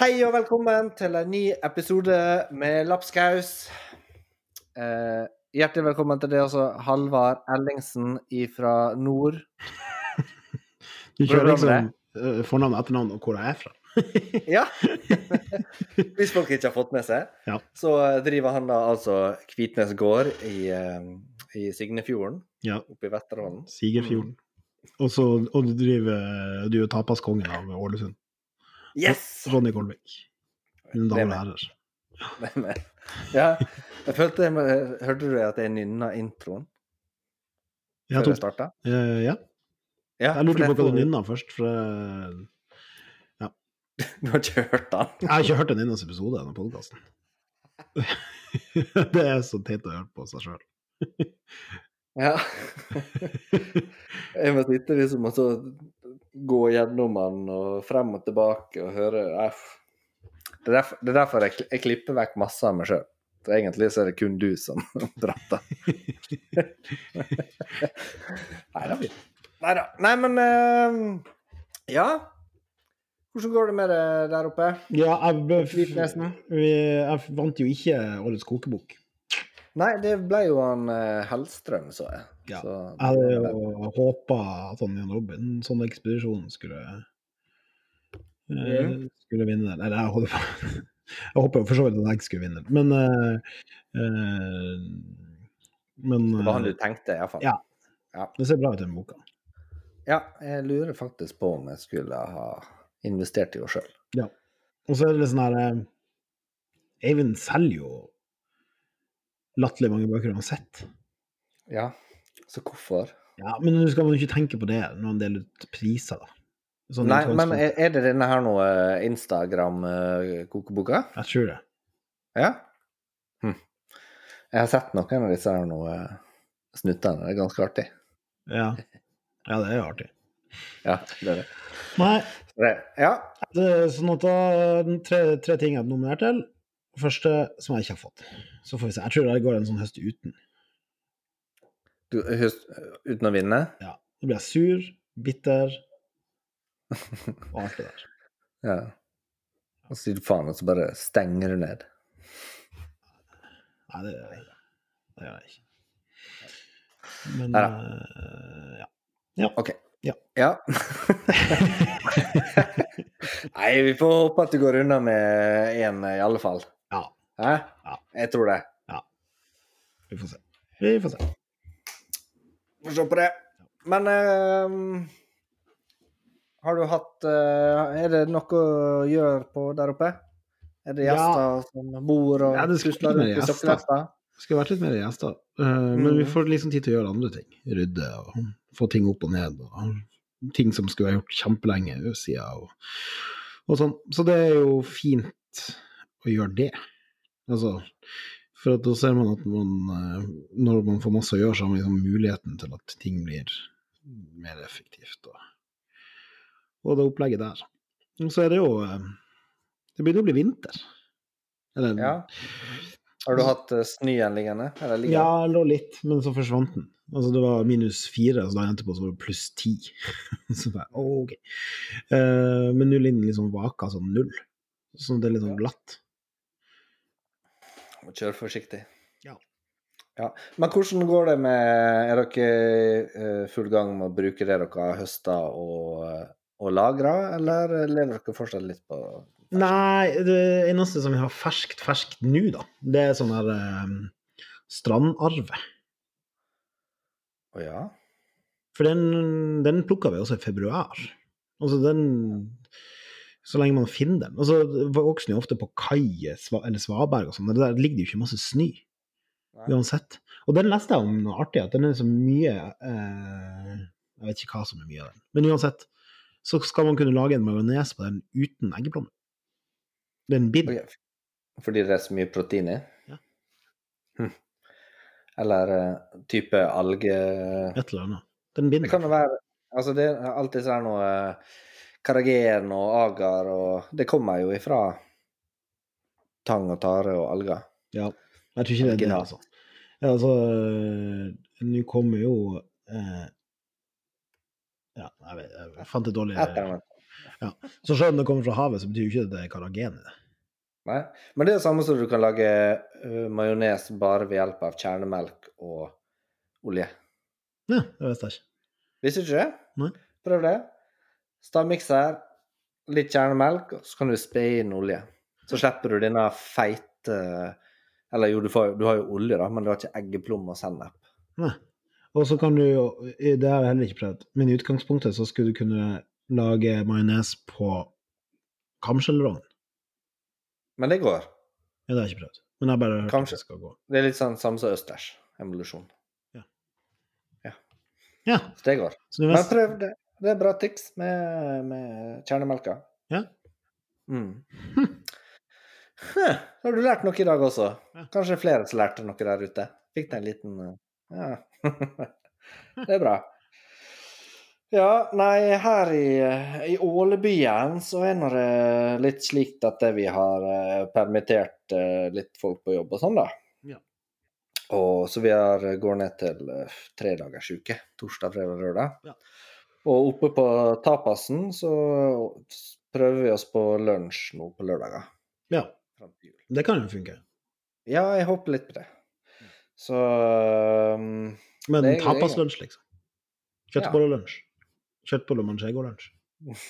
Hei og velkommen til en ny episode med Lapskaus. Eh, hjertelig velkommen til deg også, Halvard Ellingsen fra nord. Du kjører liksom uh, fornavn, etternavn og hvor jeg er fra. Ja! Hvis folk ikke har fått med seg, Ja. så driver han da altså Kvitnes gård i, eh, i Signefjorden, Ja, oppe i Vesterålen. Sigerfjorden. Og, så, og du driver Du er tapaskongen av Ålesund. Yes! Ronny Golvik. Er damer og herrer. Det er. Ja, jeg følte Hørte du at jeg nynna introen før jeg starta? Uh, ja. Ja, Jeg lurte på hva du nynna først, for ja. Du har ikke hørt den? jeg har ikke hørt en eneste episode av denne podkasten. det er så teit å høre på seg sjøl. Ja. Jeg må sitte liksom og så gå gjennom den og frem og tilbake og høre. Det er derfor, det er derfor jeg, jeg klipper vekk masse av meg sjøl. Egentlig så er det kun du som prater. Nei da. Nei da. Nei, men uh, Ja. Hvordan går det med det der oppe? Ja, jeg, jeg vant jo ikke Årets kokebok. Nei, det ble jo han eh, Hellstrøm, så jeg. Ja. Så, Jeg hadde jo håpa at han Jan Robin, sånn ekspedisjon, skulle eh, Mhm. skulle vinne den. Eller jeg holder på Jeg håper for så vidt at jeg skulle vinne den, men uh, eh, Men det var han du tenkte, iallfall. Ja. det ser bra ut i den boka. Ja, jeg lurer faktisk på om jeg skulle ha investert i henne sjøl. Og så er det litt sånn her Eivind selger jo latterlig mange bøker han har sett. Ja, så hvorfor? Ja, men du skal man ikke tenke på det når han deler ut priser, da. Sånn Nei, men er, er det denne her nå eh, Instagram-kokeboka? Jeg tror det. Ja? Hm. Jeg har sett noen av disse her nå eh, snuttene. Det er ganske artig. Ja. ja, det er jo artig. Ja, det er det. Nei, det ja. Det er sånn at da tre, tre ting jeg er nominert til. Første som jeg ikke har fått. Så får vi se. Jeg tror det går en sånn høst uten. Du, uten å vinne? Ja. Da blir jeg sur, bitter og alt det der. Ja. Og så sier du faen, og så bare stenger du ned. Nei, det gjør jeg ikke. Det gjør jeg ikke. Men Nei, uh, ja. OK. Ja. ja. Nei, vi får håpe at du går unna med én, i alle fall. Ja. Hæ? Ja. Jeg tror det. Vi får se. Vi får se. Får se på det. Men eh, har du hatt eh, Er det noe å gjøre på der oppe? Er det Ja. gjester som bor og Ja, det skulle ikke rundt i gjester. skal vært litt mer gjester. Eh, Men vi Mhm. får liksom tid til å gjøre andre ting. Rydde og få ting opp og ned. Og ting som skulle vært gjort kjempelenge siden. Og, og sånn. Så det er jo fint å gjøre det. Altså, for da ser man at man, eh, når man får masse å gjøre, så har man liksom muligheten til at ting blir mer effektivt. Og, og det opplegget der. Og så er det jo eh, Det begynner å bli vinter. Eller, Ja. Har du hatt uh, snøen liggende? Eller liggende? Ja, lå litt, men så forsvant den. Altså det var minus fire, så dagen etterpå så var det pluss ti. så bare, oh, ok. Uh, men nå ligger den liksom vaka sånn null. Så det er litt sånn glatt. Må kjøre forsiktig. Ja. Ja. Men hvordan går det med Er dere eh, full gang med å bruke det dere har høsta og, eh, og lagra, eller lever dere fortsatt litt på Nei, det eneste som vi har ferskt, ferskt nå, da, det er sånn her um, strandarve. Å ja? For den, den plukka vi også i februar. Altså den Så lenge man finner den. Altså, det er ofte på kaier eller svaberg og sånn, der ligger det jo ikke masse snø. Uansett. Og den leste jeg om noe artig, at den er så mye eh, Jeg vet ikke hva som er mye av den. Men uansett, så skal man kunne lage en majones på den uten eggeplomme. Det er en bind. Fordi det er så mye protein i? Ja. Hm. Eller eh, type alge... Et eller annet. Den Det kan jo være Altså, det er alltid sånn noe eh, Karagen og agar og Det kommer jo ifra tang og tare og alger. Ja. Jeg tror ikke det er det, altså. Ja, altså øh, Nå kommer jo eh, Ja, jeg, vet, jeg fant et dårlig ja. Så selv om det kommer fra havet, så betyr jo ikke det det er karagen i det. Nei. Men det er det samme som du kan lage uh, majones bare ved hjelp av kjernemelk og olje. Ja, det visste jeg ikke. Visste du ikke det? Nei. Prøv det. Stavmikser, litt kjernemelk, og så kan du spe inn olje. Så slipper du denne feite Eller jo, du, får, du har jo olje, da, men du har ikke eggeplomme og sennep. Nei. Og så kan du jo Det har jeg heller ikke prøvd, men i utgangspunktet så skulle du kunne lage majones på kamskjellrogn. Men det går. Ja, det har jeg ikke prøvd. Men jeg har bare hørt Kanskje. at det skal gå. Det er litt sånn samme som østers. Evolusjon. Ja, Så det går. så du Men prøv det. Det er bra tips med, med kjernemelka. Ja. Mm. Huh, har du lært noe i dag også. Ja. Kanskje flere som lærte noe der ute. Fikk deg en liten uh, Ja. det er bra. Ja, nei, her i, i Ålebyen så er det litt slik at vi har eh, permittert eh, litt folk på jobb og sånn, da. Ja. Og så vi har, går ned til tre dagers uke. Torsdag, fredag, lørdag. Ja. Og oppe på tapasen så prøver vi oss på lunsj nå på lørdager. Ja, det kan jo funke. Ja, jeg håper litt på det. Så um, Men tapaslunsj, liksom. Kjøttbollelunsj. Kjøttbolle manchego-lunsj.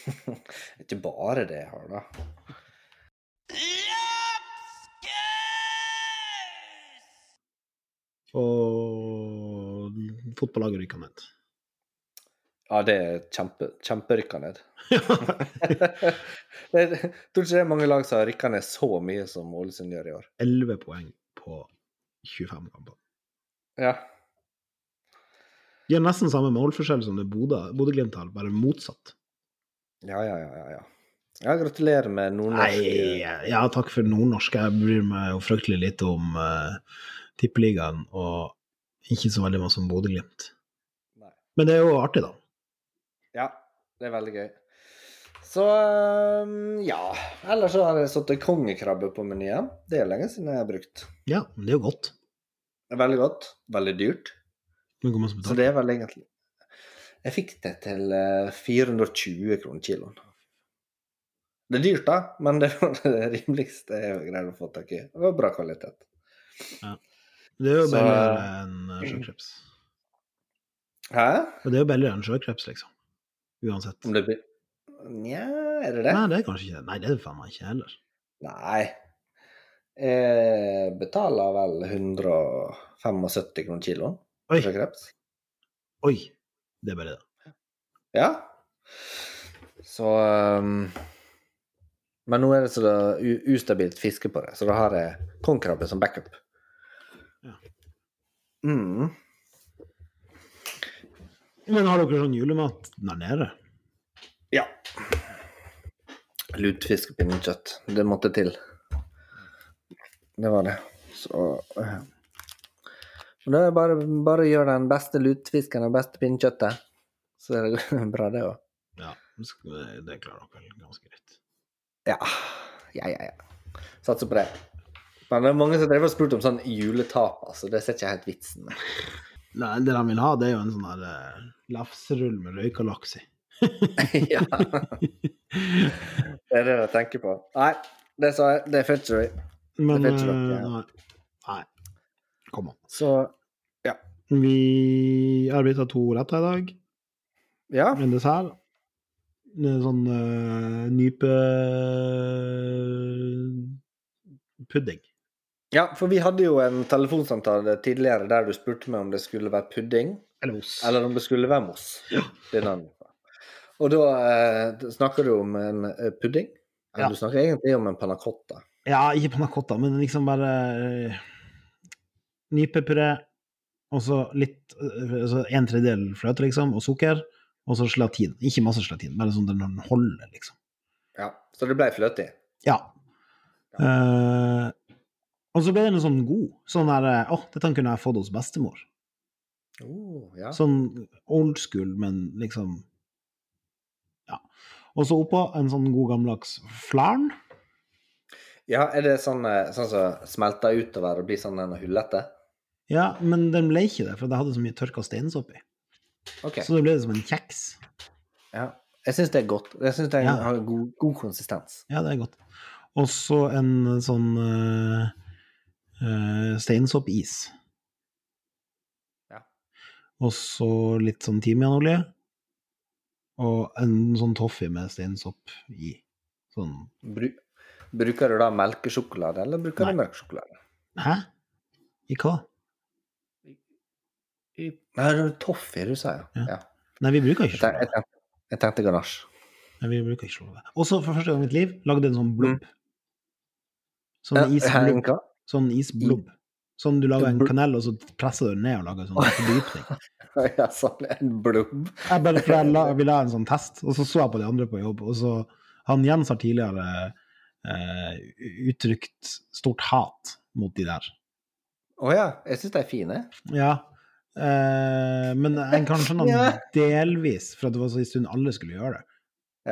Ikke bare det jeg har, da. Og fotballaget ryker ned. Ja, det er kjempe, kjemperykka ned. jeg tror ikke det er mange lag som har rykka ned så mye som Ålesund gjør i år. 11 poeng på 25 kamper. Ja. De har nesten samme målforskjell som det Bodø- Bodø-Glimt har, bare motsatt. Ja, ja, ja. ja, ja. ja gratulerer med nordnorsk Nei, ja, takk for nordnorsk. Jeg bryr meg jo fryktelig lite om uh, tippeligaen, og ikke så veldig mye om Bodø-Glimt. Men det er jo artig, da. Ja, det er veldig gøy. Så um, ja. Ellers så har jeg satt kongekrabbe på menyen. Det er lenge siden jeg har brukt. Ja, men det er jo godt. Det er veldig godt. Veldig dyrt. Så det er vel egentlig Jeg fikk det til eh, 420 kroner kiloen. Det er dyrt, da, men det var det rimeligste jeg greide å få tak i. Det var bra kvalitet. Det er jo bedre billigere enn eh, sjøkreps. Hæ? Det er jo billigere enn sjøkreps, liksom. Uansett. Om det blir Nja, er det det? Nei, det er kanskje ikke Nei, det er det faen meg ikke heller. Nei. Jeg betaler vel 175 kroner kiloen Oi, for kreps. oi. Det er bare det. Ja. Så um, Men nå er det så det ustabilt fiske på det, så da har jeg kongekrabbe som backup. Ja. Mm. Men har dere sånn julemat der nede? Ja. Lutefisk og pinnekjøtt. Det måtte til. Det var det. Så eh. Det er bare, bare å gjøre den beste lutefisken og beste pinnekjøttet, så er det bra, det òg. Ja, det klarer dere vel ganske greit. Ja. Ja, ja, ja. Satser på det. Men det er mange som har og spurte om sånn juletap, altså. det ser ikke helt vitsen med. Nei, det de vil ha, det er jo en sånn der uh, lafserull med røyka laks i. ja. Det er det jeg tenker på. Nei, det sa jeg. Det får ikke. Men Det ikke dere. eh, nei. nei. Kom an. Så Vi har blitt av to retter i dag. ja. En dessert. En sånn uh, nype pudding. Ja, for vi hadde jo en telefonsamtale tidligere der du spurte meg om det skulle være pudding, Eller mos. eller om det skulle være mos. Ja. Og da eh, snakker du om en eh, pudding. Eller Ja. Du snakker egentlig om en panna cotta. Ja, ikke panna cotta, men liksom bare uh, nypepuré, og så litt eh, altså En tredjedel fløte, liksom, og sukker, og så gelatin. Ikke masse gelatin, bare sånn den holder, liksom. Ja, Så det ble fløte i. Ja. Eh, og så ble den sånn god. Sånn der Å, oh, dette kunne jeg fått hos bestemor. Oh, ja. Sånn old school, men liksom Ja. Og så oppå en sånn god gammeldags flarn. ja, er det sånn eh, sånn som smelter utover og blir sånn en hullete? Ja, men den ble ikke det, for det hadde så mye tørka steinsopp i. OK. Så det ble det som en kjeks. Ja. Jeg syns det er godt. Jeg syns det Ja. har god, god konsistens. Ja, det er godt. Og så en sånn uh, steinsoppis. Ja. Og så litt sånn timianolje. Og en sånn toffee med steinsopp i. Sånn Bru, bruker du da melkesjokolade, eller bruker Nei. du mørk sjokolade? Hæ? I hva? I- Nei, det er toffee du sa, ja. Ja. ja. Nei, vi bruker ikke sjokolade. jeg, tenkte, jeg tenkte ganasje. Nei, vi bruker ikke sjokolade. Og så for første gang i mitt liv lagde en sånn blubb. Sånn isblubb. Sånn isblubb. Sånn du lager en kanel, og så presser du den ned og lager sånn fordypning. Ja, sånn en blubb. Jeg bare for jeg la, ville ha en sånn test, og så så jeg på de andre på jobb, og så Han Jens har tidligere eh, uttrykt stort hat mot de der. Å ja. Jeg syns de er fine. Ja. Eh, men en kan skjønne Ja. delvis, for at det var så en stund alle skulle gjøre det.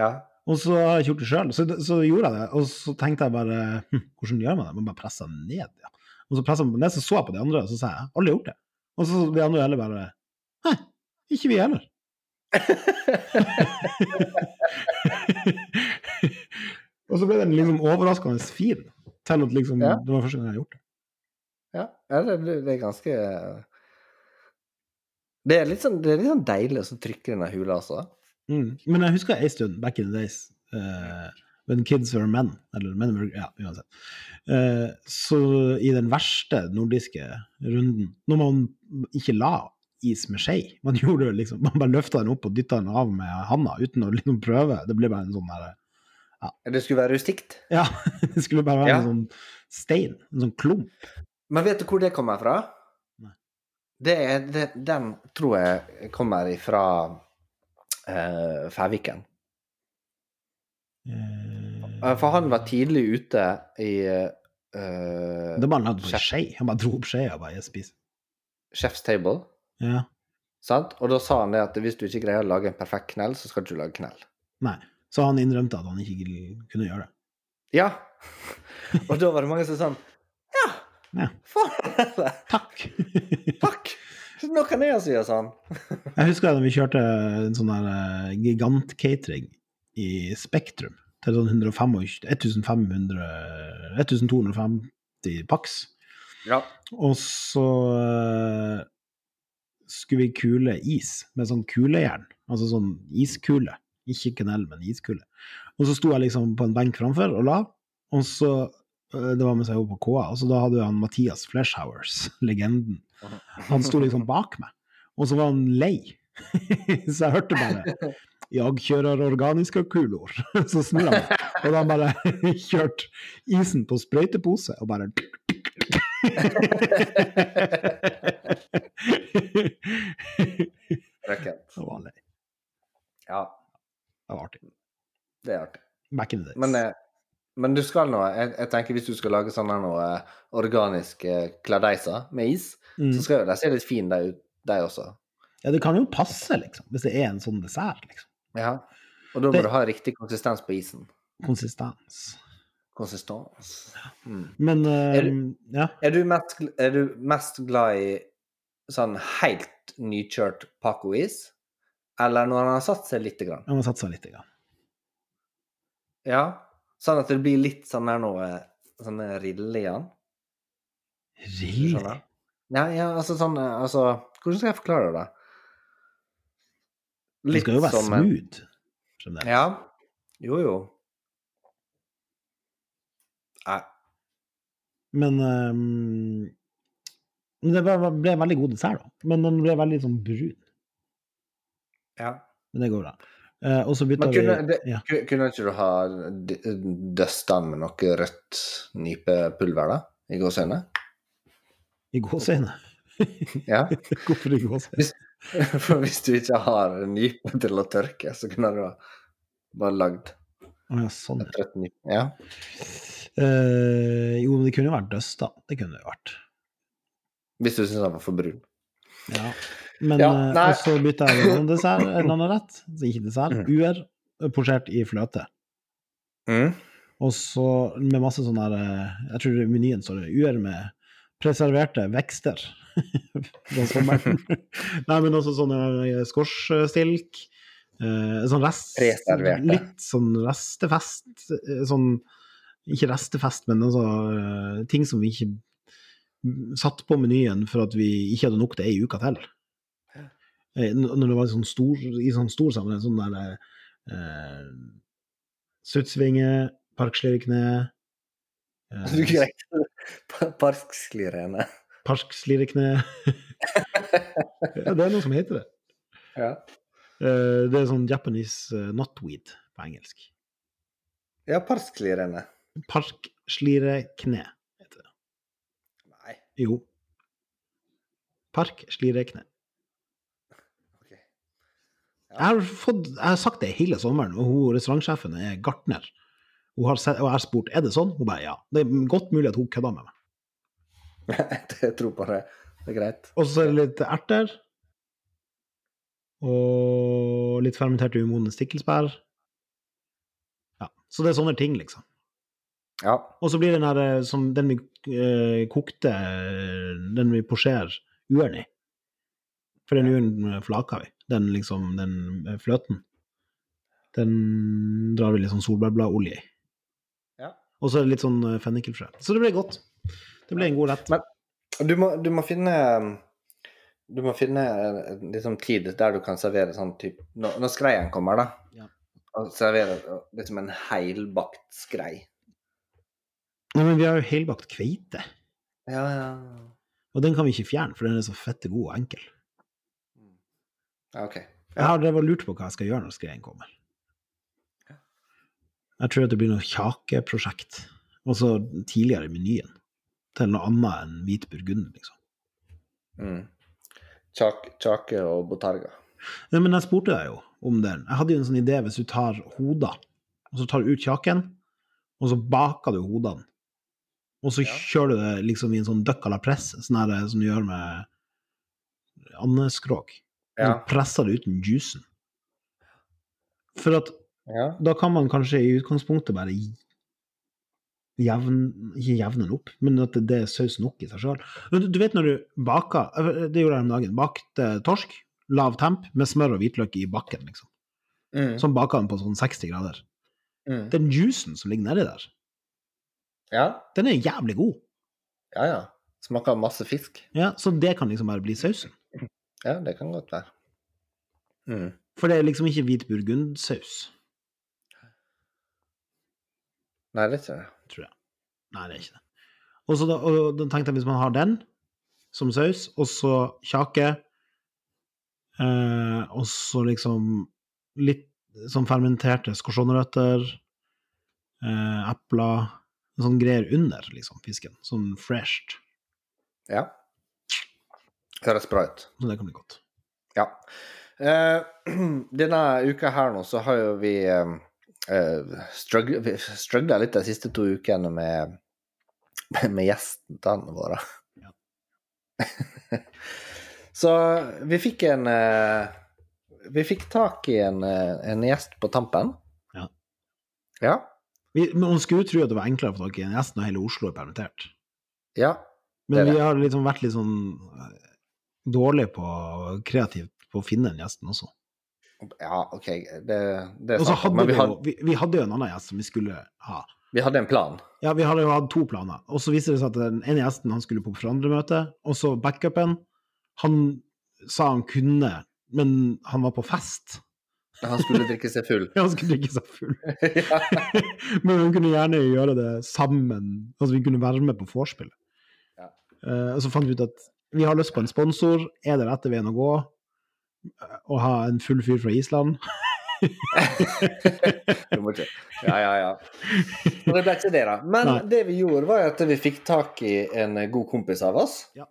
Ja. Og så har jeg ikke gjort det sjøl, så, så gjorde jeg det. Og så tenkte jeg bare hm, hvordan gjør man det? Man bare presser ned, ja. Og så presset jeg ned, så så jeg på de andre, og så sa jeg alle har gjort det. Og så de andre heller bare Nei, ikke vi heller. og så ble den liksom overraskende fin, til at liksom Ja. det var første gang jeg har gjort det. Ja, ja det, er ganske Det er litt sånn, det er litt sånn deilig å trykke i denne hula, altså. Mm. Men jeg husker ei stund, back in the days, uh, when kids were men, eller men were Ja, uansett. uh, så i den verste nordiske runden, når man ikke la is med skje, man gjorde det liksom, man bare løfta den opp og dytta den av med handa uten å liksom prøve, det ble bare en sånn der Det skulle være rustikt. Ja, det skulle bare være Ja. en sånn stein, en sånn klump. Men vet du hvor det kommer fra? Nei. Det det, den tror jeg kommer ifra eh, Fæviken. Eh, Eh, For han var tidlig ute i eh, det var bare hadde på skje, han bare dro opp skjea og bare jeg spiser. Chef's Table. Ja. Sant? Og da sa han det at hvis du ikke greier å lage en perfekt knell, så skal du ikke lage knell. Nei. Så han innrømte at han ikke kunne gjøre det. Ja. Og da var det mange som sa sånn Ja, Ja. faen. Takk! Takk! Nå kan jeg si sånn. Jeg husker da vi kjørte en sånn der gigantcatering gigant-catering i Spektrum til sånn 125 1500 1250 pax. Ja. Og så eh, skulle vi kule is med sånn kulejern, altså sånn iskule. Ikke kanel, men iskule. Og så sto jeg liksom på en benk framfor og la, og så eh, Det var mens jeg var på KA, og så da hadde jo han Mathias Fleshowers, legenden. Han sto liksom bak meg, og så var han lei. så jeg hørte bare 'Jeg kjører organiske kulor'. Så snur han meg, og da har han bare kjørt isen på sprøytepose og bare Røkkent. Det var lei. Ja, Det var artig. det er artig. Back in the days. Men, eh, men du skal nå jeg, jeg tenker Hvis du skal lage sånne noe eh, organiske kladeiser med is, mm. så skal jo den se litt fin der, ut- de også. Ja, det kan jo passe, liksom, hvis det er en sånn dessert, liksom. Ja. Og da må Det- du ha riktig konsistens på isen. Konsistens. Konsistens. Mm. Men uh, Er du, ja. Er, du mest, er du mest glad i sånn helt nykjørt Paco-is, eller når han har satt seg lite grann? Han har satt seg litt. Grann. Ja, sånn at det blir litt sånn der noe Sånne riller i han. Really? Skjønner? Ja, altså sånn eh, Altså, hvordan skal jeg forklare det? Det skal jo være som smooth. fremdeles. Ja. Jo, jo. Nei. Men um, det ble, en veldig god dessert, da. Men den ble veldig sånn brun. Ja. Men det går bra. Uh, og så bytta vi det, ja. kunne ikke du ha døsta med noe rødt nypepulver, da? I gåseøyne? I gåseøyne. Ja. Hvorfor i gåseøyne? For hvis du ikke har en nype til å tørke, så kunne du bare lagd Å ja, sånn. et rødt nype. Ja. Uh, jo, men det kunne jo vært døst, da. Det kunne det jo vært. Hvis du syns han var for brun. Ja. Men Ja, uh, og så bytta jeg en dessert, en annen rett, så ikke dessert, Mm. uer, eh, posjert i fløte. Mm. Og så med masse sånn der eh, Jeg tror i menyen står det uer med preserverte vekster den sommeren. Nei, men også sånne eh, skorsstilk, Eh, sånn rest, Preserverte. Litt sånn restefest. eh, Sånn Ikke restefest, men altså eh, ting som vi ikke satt på menyen for at vi ikke hadde nok til ei uke til. Eh, Når det var sånn stor, i sånn stor sammenheng, sånn der eh, Suttsvinge, parkslirkne Du greit. Parksklirene. Parkslirekne ja, Det er noe som heter det. Ja. Eh, Det er sånn Japanese eh, knotweed på engelsk. ja, parksklirene. Parkslirekne heter det. Nei. Jo. Parkslirekne. ok. Jeg har, fått, jeg har sagt det hele sommeren, og hun, restaurantsjefen er gartner. Og jeg har spurt er det sånn. Hun bare ja. Det er godt mulig at hun kødder med meg. Jeg tror på det. Det er greit. Og så er det litt erter. Og litt fermenterte umodne stikkelsbær. Ja, så det er sånne ting, liksom. Ja. Og så blir den her eh, som den vi eh, kokte, eh, den vi posjerer uren i. For den uren eh, flaker vi. Den liksom, den fløten. Den drar vi litt sånn solbærbladolje i. Ja. Og så det litt sånn eh, fennikelfrø. Så det ble godt. Det ble en god rett. Men- Du må, du må finne Du må finne liksom tid der du kan servere sånn type Når, når skreien kommer, da. Ja. Og servere liksom en heilbakt skrei. Nei, men vi har jo heilbakt kveite. Ja, ja. Og den kan vi ikke fjerne, for den er så fette god og enkel. ja OK. Jeg har drevet og lurt på hva jeg skal gjøre når skreien kommer. Jeg tror at det blir noe kjakeprosjekt. Altså tidligere i menyen. Til noe annet enn hvit burgund, liksom. Mm. Kjake, kjake og botarga. Nei, men jeg spurte deg jo om den. Jeg hadde jo en sånn idé hvis du tar hoder, og så tar du ut kjaken, og så baker du hodene. Og så Ja. kjører du det liksom i en sånn duck à la presse, sånn her som du gjør med andeskråk. Og så presser det ut den juicen. For at ja. da kan man kanskje i utgangspunktet bare jevne, ikke jevne den opp, men at det er saus nok i seg sjøl. Du, du vet når du baker Det gjorde jeg om dagen. Bakte torsk, lav temp, med smør og hvitløk i bakken, liksom. Mm. Sånn baka den på sånn 60 grader. Mm. Den juicen som ligger nedi der, Ja. den er jævlig god. ja, ja. Smaker masse fisk. Ja, Så det kan liksom bare bli sausen. Ja, det kan godt være. Mm. For det er liksom ikke hvit burgundsaus, Nei, det er ikke det. tror jeg. Nei, det er ikke det. Og så da, og da tenkte jeg hvis man har den som saus, og så kjake, eh, og så liksom litt sånn fermenterte skorstjånerøtter, eh, epler, sånn greier under, liksom, fisken. Sånn fresht. Ja. Høres bra ut. Så det kan bli godt. Ja. Eh, denne uka her nå så har jo vi eh, strugg- vi struggla litt de siste to ukene med, med gjestene våre. Ja. så vi fikk en uh, Vi fikk tak i en, uh, en gjest på tampen. Ja. Ja. Vi, men man skulle jo tro at det var enklere å få tak i en gjest når hele Oslo er permittert. ja. Men vi har liksom vært litt sånn eh, dårlige på kreativt på å finne den gjesten også. Ja, OK. Det, det er sant. Men vi, vi, jo, vi, vi hadde jo en annen gjest som vi skulle ha. vi hadde en plan. Ja, vi hadde jo hatt to planer. Og så viser det seg at den ene gjesten han skulle på forandremøte, og så backupen. Han sa han kunne, men han var på fest. Han skulle drikke seg full. ja, Han skulle drikke seg full. Men hun kunne gjerne gjøre det sammen. Altså, vi kunne være med på vorspielet. Ja. Uh, og så fant vi ut at vi har lyst på en sponsor. Er det rette veien å gå? Å ha en full fyr fra Island? Du må ikke Ja, ja, ja. Men det ble ikke det, da. Men Nei. det vi gjorde, var at vi fikk tak i en god kompis av oss. Ja.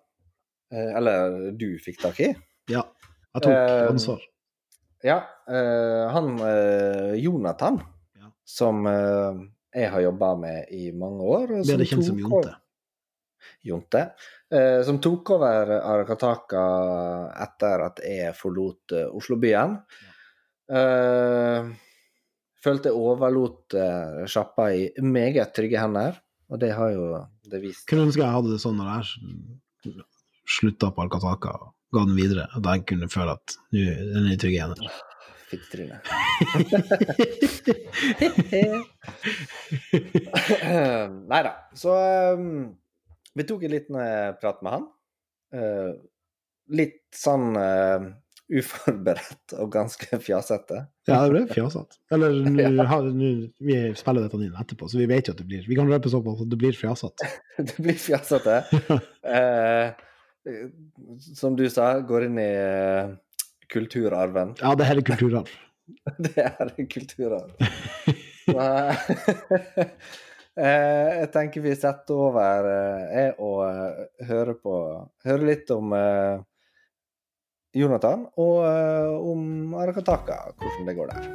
Eh, Eller du fikk tak i. Ja. Jeg tok Eh, ansvar. Ja. eh, han Jonathan, Ja. som jeg har jobba med i mange år. Bedre kjent som Jonte. Jonte. Eh, som tok over Arakataka etter at jeg forlot eh, Oslobyen. Eh, følte jeg overlot sjappa i meget trygge hender, og det har jo det vist Kunne ønske jeg hadde det sånn når jeg slutta på Arakataka og ga den videre, at jeg kunne føle at nå den er i trygge hender. fittetryne. Nei da. Så um, vi tok en liten uh, prat med han. Uh, litt sånn uh, uforberedt og ganske fjasete. Ja, det ble fjasete. Eller nu, vi spiller dette inn etterpå, så vi vet jo at det blir Vi kan røpe såpass at det blir fjasete. det blir fjasete. uh, som du sa, går inn i kulturarven. Ja, det her er kulturarv. det er kulturarv. Så, jeg tenker vi setter over jeg og hører på Hører litt om Jonathan og om Arakataka, hvordan det går der.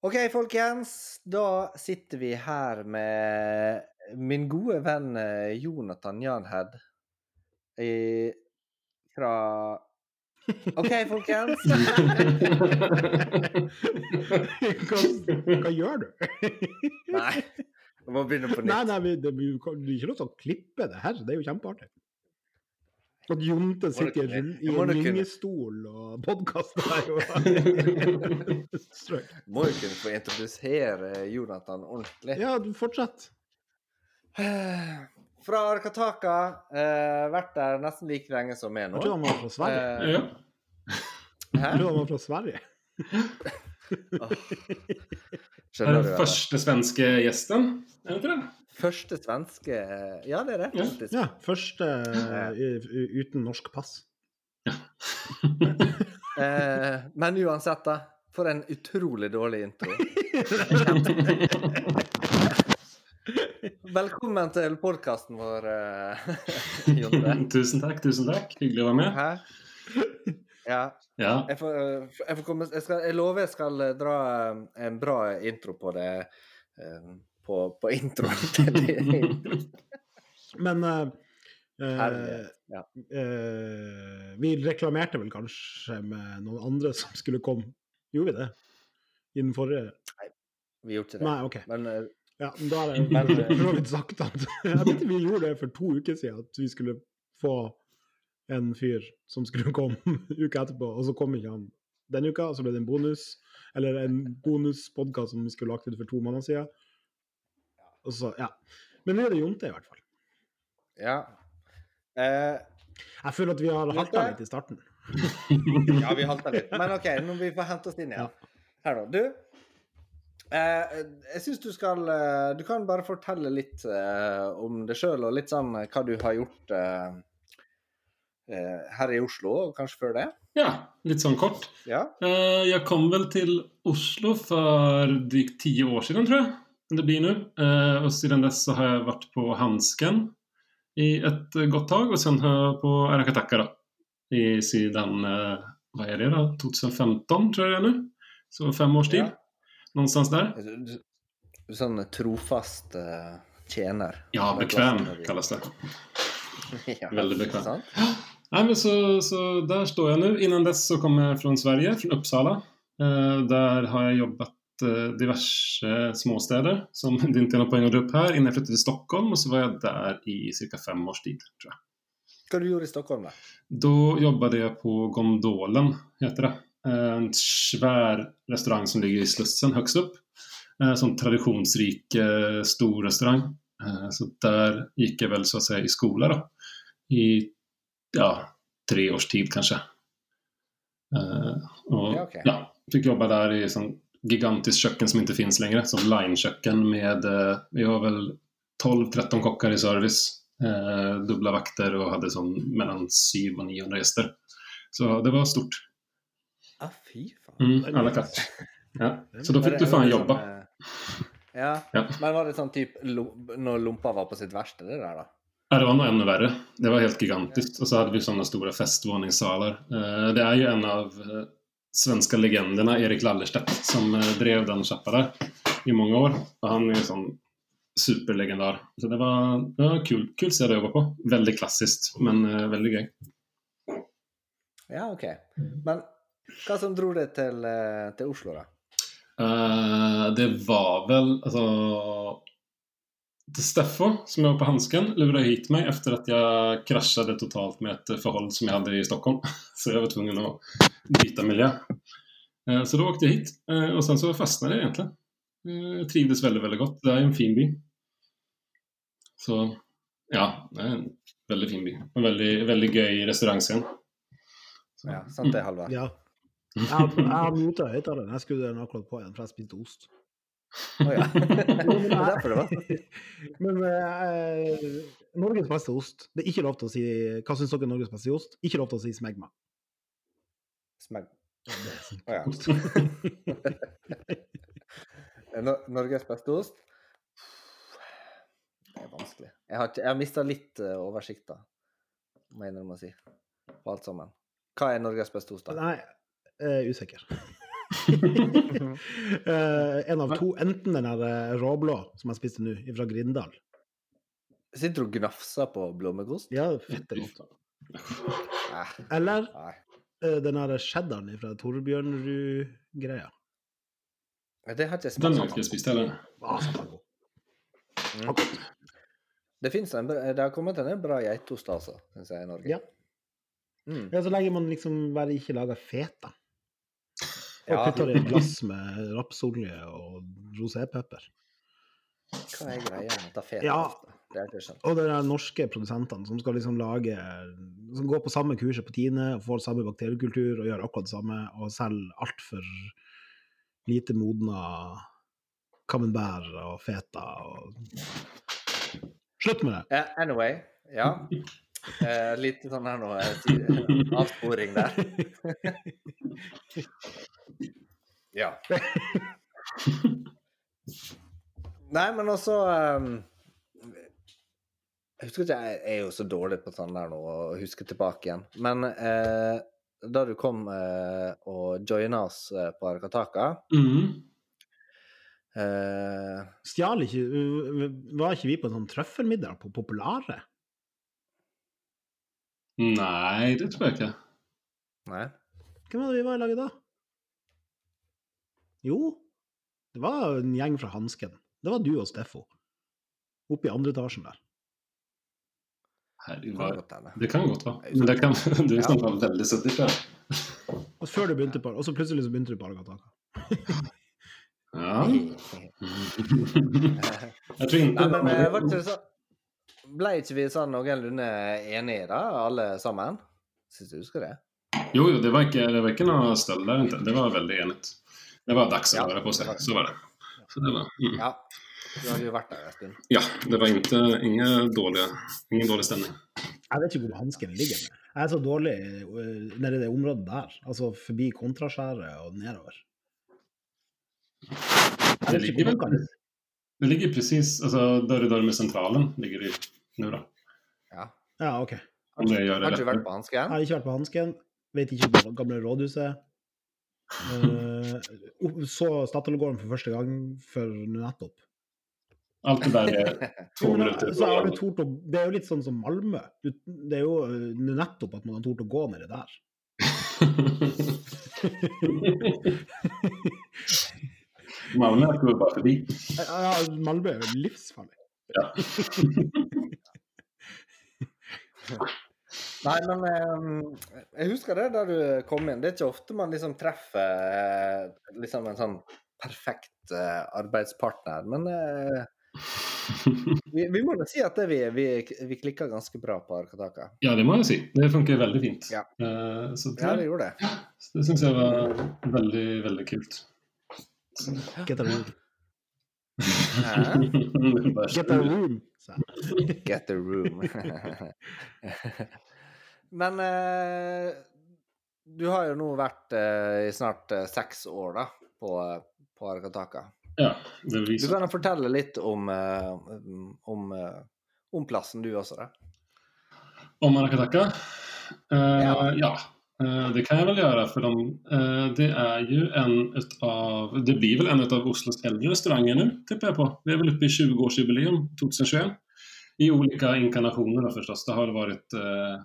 OK, folkens. Da sitter vi her med min gode venn Jonathan Janhed fra OK, folkens. hva, hva gjør du? nei, jeg må begynne på nytt. Nei, nei, det, kan du ikke lov til å klippe det her. Det er jo kjempeartig. At Jonte sitter i en gyngestol og podkaster her. Og... Må jo kunne få introdusere Jonathan ordentlig. ja, du fortsett. Fra Arkataka. Eh, vært der nesten like lenge som meg Jeg tror han var fra Sverige. Eh, Ja. Jeg tror han var fra Sverige. det Er den første svenske gjesten? Er det ikke det? Første svenske Ja, det er det. Faktisk. Ja, første eh, u- u- uten norsk pass. Eh, men uansett, da. For en utrolig dårlig intro. Velkommen til podkasten vår, eh, Jonte. tusen takk, tusen takk. Hyggelig å være med. Hæ? Ja. Ja. Jeg, får, eh, jeg, får komme, jeg, skal, jeg lover jeg skal eh, dra en bra intro på det eh, på, på introen til det. Men uh, eh, Ja. uh, vi reklamerte vel kanskje med noen andre som skulle komme. Gjorde vi det? I den forrige Vi gjorde ikke det. Nei, OK. Men Ja, men da er det eh, for så vidt sagt at Jeg vet vi gjorde det for to uker siden, at vi skulle få en fyr som skulle komme uka etterpå, og så kom ikke han den uka, og så ble det en bonus, eller en bonuspodkast som vi skulle lagt ut for to måneder siden. Og så, ja. Men nå er det Jonte, i hvert fall. ja. Eh, Jeg føler at vi har halta litt i starten. ja, vi halta litt. Men OK, nå må vi få hente oss inn igjen. Her, da. Du, jeg syns du skal eh, Du kan bare fortelle litt eh, om deg sjøl, og litt sånn eh, hva du har gjort eh, eh, her i Oslo, og kanskje før det. ja, litt sånn kort. Ja. Eh, Jeg kom vel til Oslo for drygt ti år siden, tror jeg. Det blir nå. Eh, siden dess så har jeg vært på Hansken i et godt tak, tag och sen har jeg på Arakataka da. I siden eh, er det da, 2015 tror jeg det er nå. Så fem års tid. Ja. Någonstans där. Sånn trofast eh, tjener. Ja, bekväm kallas det. ja, Väldigt bekväm. sant? Nej, men så, så där står jag nu. Innan dess så kom jag från Sverige, från Uppsala. Eh, där har jag jobbat eh, diverse småstäder som det inte är någon poäng att dra upp här innan jag flyttade till Stockholm och så var jag där i cirka fem års tid. Tror jag. Hva du gjorde i Stockholm, da? Då jobbade jag på Gondolen, heter det. Eh, En svær restaurang som ligger i Slussen högst opp. Eh, sånn traditionsrik eh, stor restaurang. Eh, Så der gikk jeg vel så å si i skole, da. I ja, tre års tid kanskje. og Ja, fikk ja, jobba der i sånn gigantisk kjøkken som ikke finnes lenger. Sånn line-köken med, eh, vi har vel 12-13 kokker i service. Eh, dubbla vakter og hadde sånn mellom 700 og 900 gjester. Så det var stort. Ah, fy faen. Mm, katt. Ja. Så da fikk du faen jobba. Sånn, eh, ja. Ja. Men var det sånn typ når lompa var på sitt verste, det der, da? Ja, det var noe enda verre. Det var helt gigantisk. Og så hadde vi sånne store festvåningssalar. Eh, Det er jo en av eh, svenska legenderna, Erik Lallerstedt, som drev den sjappa der i mange år. Og han er jo sånn superlegendar. Så det var, det var kul, kul sted å jobbe på. Veldig klassisk, men veldig gøy. Ja, OK. Men hva som dro deg til, eh, til Oslo, da? Uh, det var vel altså Til Steffo, som var på Hansken, lurade hit meg efter at jeg kraschade totalt med et forhold som jeg hadde i Stockholm. Så jeg var tvungen å byta miljö. Eh, Så da åkte jeg hit, eh, og sen så fastnade jeg egentlig. Eh, Jeg trivdes veldig, veldig godt. Det er jo en fin by. Så ja, det er en veldig fin by. En veldig, veldig gøy restaurantscene. Ja, sant det, Halvard? Ja. Jeg har, muta høyttaleren. Jeg skrudde den akkurat på igjen, for jeg spiste ost. Oh, ja. det derfor det var Men eh, Norges beste ost. Det er ikke lov til å si Hva syns dere er Norges beste ost? Ikke lov til å si smegma. Smegma. Å ja. Norges beste ost? Det er vanskelig. Jeg har, jeg har mista litt uh, oversikt, da. Må jeg innrømme å si. På alt sammen. Hva er Norges beste ost, da? Nei, usikker. Eh, en av to. Enten den der eh, råblå som jeg spiste nå, fra Grindal. Sitter du og gnafser på blåmuggost? Ja, fette godt. Eller eh, den der cheddaren fra Torbjørnrud-greia. Det har ikke jeg Den spist heller. Ah. Mm. Det, fins en, bra- det har kommet en bra geitost, altså, syns jeg, i Norge. Ja. Mm. Ja, så lenge man liksom bare ikke lager feta. Og Ja. putter i et glass med rapsolje og rosépepper. Hva er greia med feta? Ja. Det. Og det er norske produsentene som skal liksom lage Som går på samme kurset på Tine og får samme bakteriekultur og gjør akkurat det samme, og selger altfor lite modna camembert og feta og Slutt med det! Uh, anyway, ja. Uh, litt sånn her nå eh, avsporing der. ja. Nei, men også ehm, Jeg husker ikke, jeg er jo så dårlig på sånn der nå, å huske tilbake igjen. Men eh, da du kom eh, og joina oss eh, på Arkataka -hmm. eh, Stjal ikke Var ikke vi på en sånn trøffelmiddag på Populare? Nei, det tror jeg ikke. Nei. Hvem var det vi var i laget da? Jo, det var en gjeng fra Hansken. Det var du og Steffo. Oppe i andre etasjen der. Herregud. Det kan godt være. Men det kan, du er snart være veldig suttig før. Og før du begynte på Og så plutselig så begynte du på Argataka. Ja. Jeg tror ikke Nei, men eh, var ikke så Ble ikke vi sånn noenlunde enige, da, alle sammen? Syns du husker det? Jo, jo, det var ikke, det var ikke noe støll der. Det var veldig enigt. Det var dags å Ja, röra på det seg. Så var det. Så det var, mm. Ja. Du har jo vært der en stund. Ja, det var ikke, ingen, dårlig, ingen dårlig stemning. Jeg vet ikke hvor Hansken ligger. Jeg er så dårlig øh, nede i det området der. Altså forbi Kontraskjæret og nedover. Det vet ikke ligger hvor vel dør Det ligger med sentralen, ligger det nå, da. Ja. Ja, OK. Om det Har du vært på Hansken? Jeg har ikke vært på Hansken. Vet ikke hvor det gamle rådhuset. Uh, så Statoil-gården for første gang for nettopp. Alt det der två Jo, så har du tort å, det er jo litt sånn som Malmö. Det er jo øh, nettopp at man har tort å gå nedi der. Malmö går bare forbi. Ja, Malmö er jo livsfarlig. Ja. Nei, men eh, jeg husker det da du kom inn. Det er ikke ofte man liksom treffer eh, liksom en sånn perfekt eh, arbeidspartner, men vi, vi må da si at det vi, vi, vi klikka ganske bra på Arkataka. Ja, det må jeg si. Det funker veldig fint. Ja. så det, Ja, det gjorde det. det syns jeg var veldig, veldig kult. Get a room. Get a room. Get a room. Men eh, du har jo nå vært eh, i snart eh, seks år da, på, på Arakataka. Ja, det Du kan jo fortelle litt om, eh, om, eh, om plassen du også, da. Om Arakataka? Eh, Ja. ja, det kan jeg vel gjøre, for de, det er jo en av det blir vel en av Oslos eldre restauranger nå, tipper jeg på. Vi er vel oppe i 20-årsjubileum 2021. I ulike inkarnasjoner, da, forstås. Det har vært varit eh,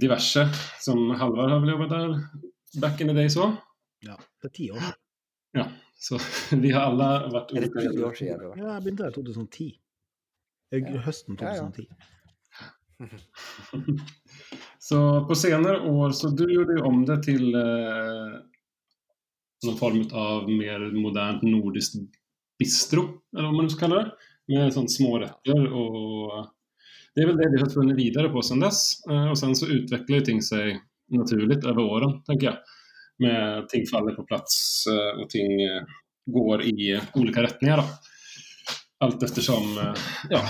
diverse, som Halvar har vel jobba der back in the day så. Ja, det er ti år siden. Ja, så vi har alle vært Er det ti år siden? Ja, jeg begynte der i 2010. Jeg, Ja. Høsten Ja, ja. Så på senere år så du gjorde jo om det til eh, noen form av mer modernt nordisk bistro, eller hva man skal kalle det. Med sånne små retter og Det er vel det vi har funnet videre på siden dess. Eh, og sen så utvikler ting seg naturlig over årene, tenker jeg. Med ting faller på plass eh, og ting eh, går i ulike retninger. da. Alt eftersom ja,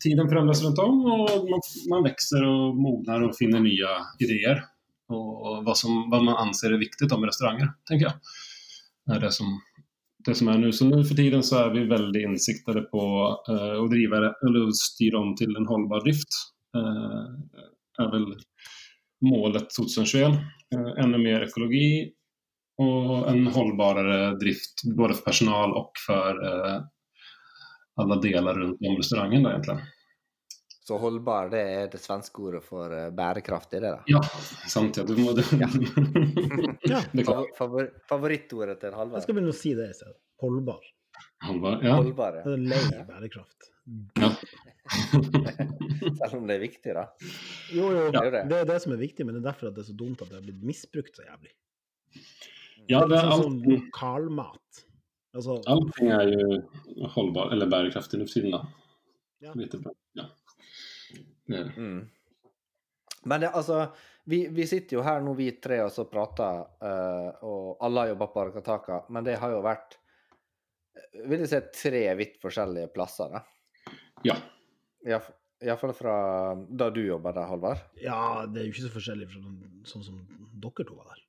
tiden förändras runt om och man, man växer och mognar och finner nya idéer. Och vad, som, vad man anser är viktigt om restauranger, tänker jag. Är det, som, det som er nå. Så nå for tiden så er vi veldig innsiktede på uh, å drive, eller styre om til en hållbar drift. Uh, er vel målet 2021. Uh, enda mer ekologi og en holdbarere drift både for personal og for uh, alle deler rundt om restauranten. då egentligen. Så holdbar, det er det svenske ordet for eh, bærekraftig, det da? Ja, sant ja. Du må, det. Ja. Ja. det. Favor, favor, favorittordet til Jeg skal begynne å si det i stedet. Holdbar. Holdbar, ja. Holdbar, Det ja. er lei bærekraft. ja. Selv om det er viktig, da. Jo, jo, Det er det. det er det som er viktig, men det er derfor at det er så dumt at det har blitt misbrukt så jævlig. ja, det er sånn alt, som lokalmat. Altså, allting er jo holdbar, eller bærekraftig nå for tiden da. Ja. Ja. Mm. Men det, altså, vi, vi sitter jo her nå, vi tre, og så prater, uh, og alle har jobba på Arkataka, men det har jo vært eh, vil jeg si tre vidt forskjellige plasser, da. Ja. Iallfall fra da du jobba der, Halvard. ja, det er jo ikke så forskjellig fra den, sånn som dere to var der.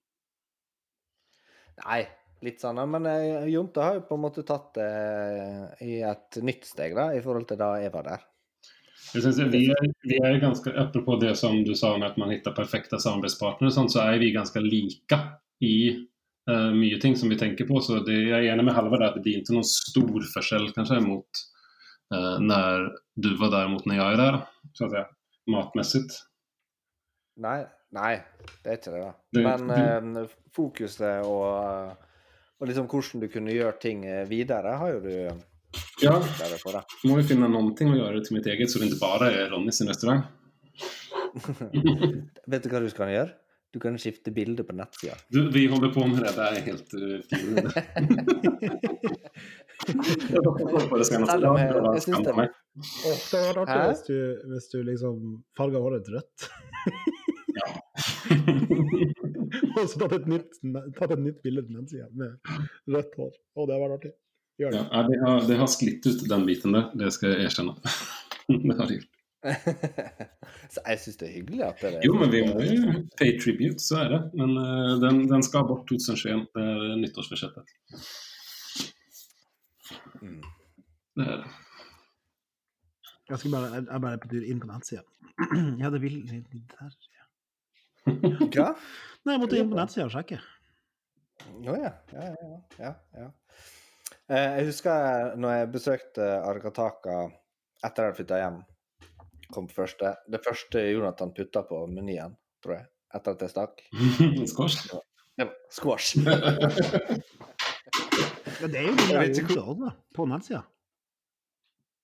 Nei, litt sånn, men eh, Jonte har jo på en måte tatt det i et nytt steg, da, i forhold til da jeg var der. Jeg synes vi, er, vi er ganske, apropos det som du sa med at man finner perfekte samarbeidspartnere, sånn, så er vi ganske like i uh, mye ting som vi tenker på. Så det, jeg er enig med Halvard at det blir ikke noen stor forskjell kanskje mot uh, når du var der mot når jeg er der, så at säga, matmessig. Nei, nei, det er ikke det, da. Men uh, fokuset og, og liksom hvordan du kunne gjøre ting videre, har jo du Ja, på, da. må jo finne noen ting å gjøre til mitt eget, så det ikke bare er Ronny sin restaurant. Vet du hva du skal gjøre? Du kan skifte bilde på nettsida. Vi holder på med det. Det er helt uh, fint. Jeg det hadde vært artig hvis du, hvis du liksom farga håret ditt rødt. Og så tatt et nytt, tatt et nytt bilde på nettsida med rødt hår. Og det hadde vært artig. Gjør det. Ja, det, har, det har sklitt ut den biten der, det skal jeg erkjenne. det har det gjort. Så jeg syns det er hyggelig at det Jo, men vi må jo pay tribute, så er det. Men uh, den, den skal bort 2021. Det er nyttårsbudsjettet. Mm. Det er det. Jeg, skal bare, jeg er bare på tur inn på nettsida. Ja, det vil der. Hva? Nei, jeg måtte inn på nettsida og sjekke. Å ja. Ja, ja, ja. ja. Eh, Jeg husker når jeg besøkte Argataka etter at jeg hadde flytta hjem. Kom på første. Det første Jonathan putta på menyen, tror jeg, etter at jeg stakk, Squash? Ja, squash. Ja, det er jo det Jeg også, da, på nettsida.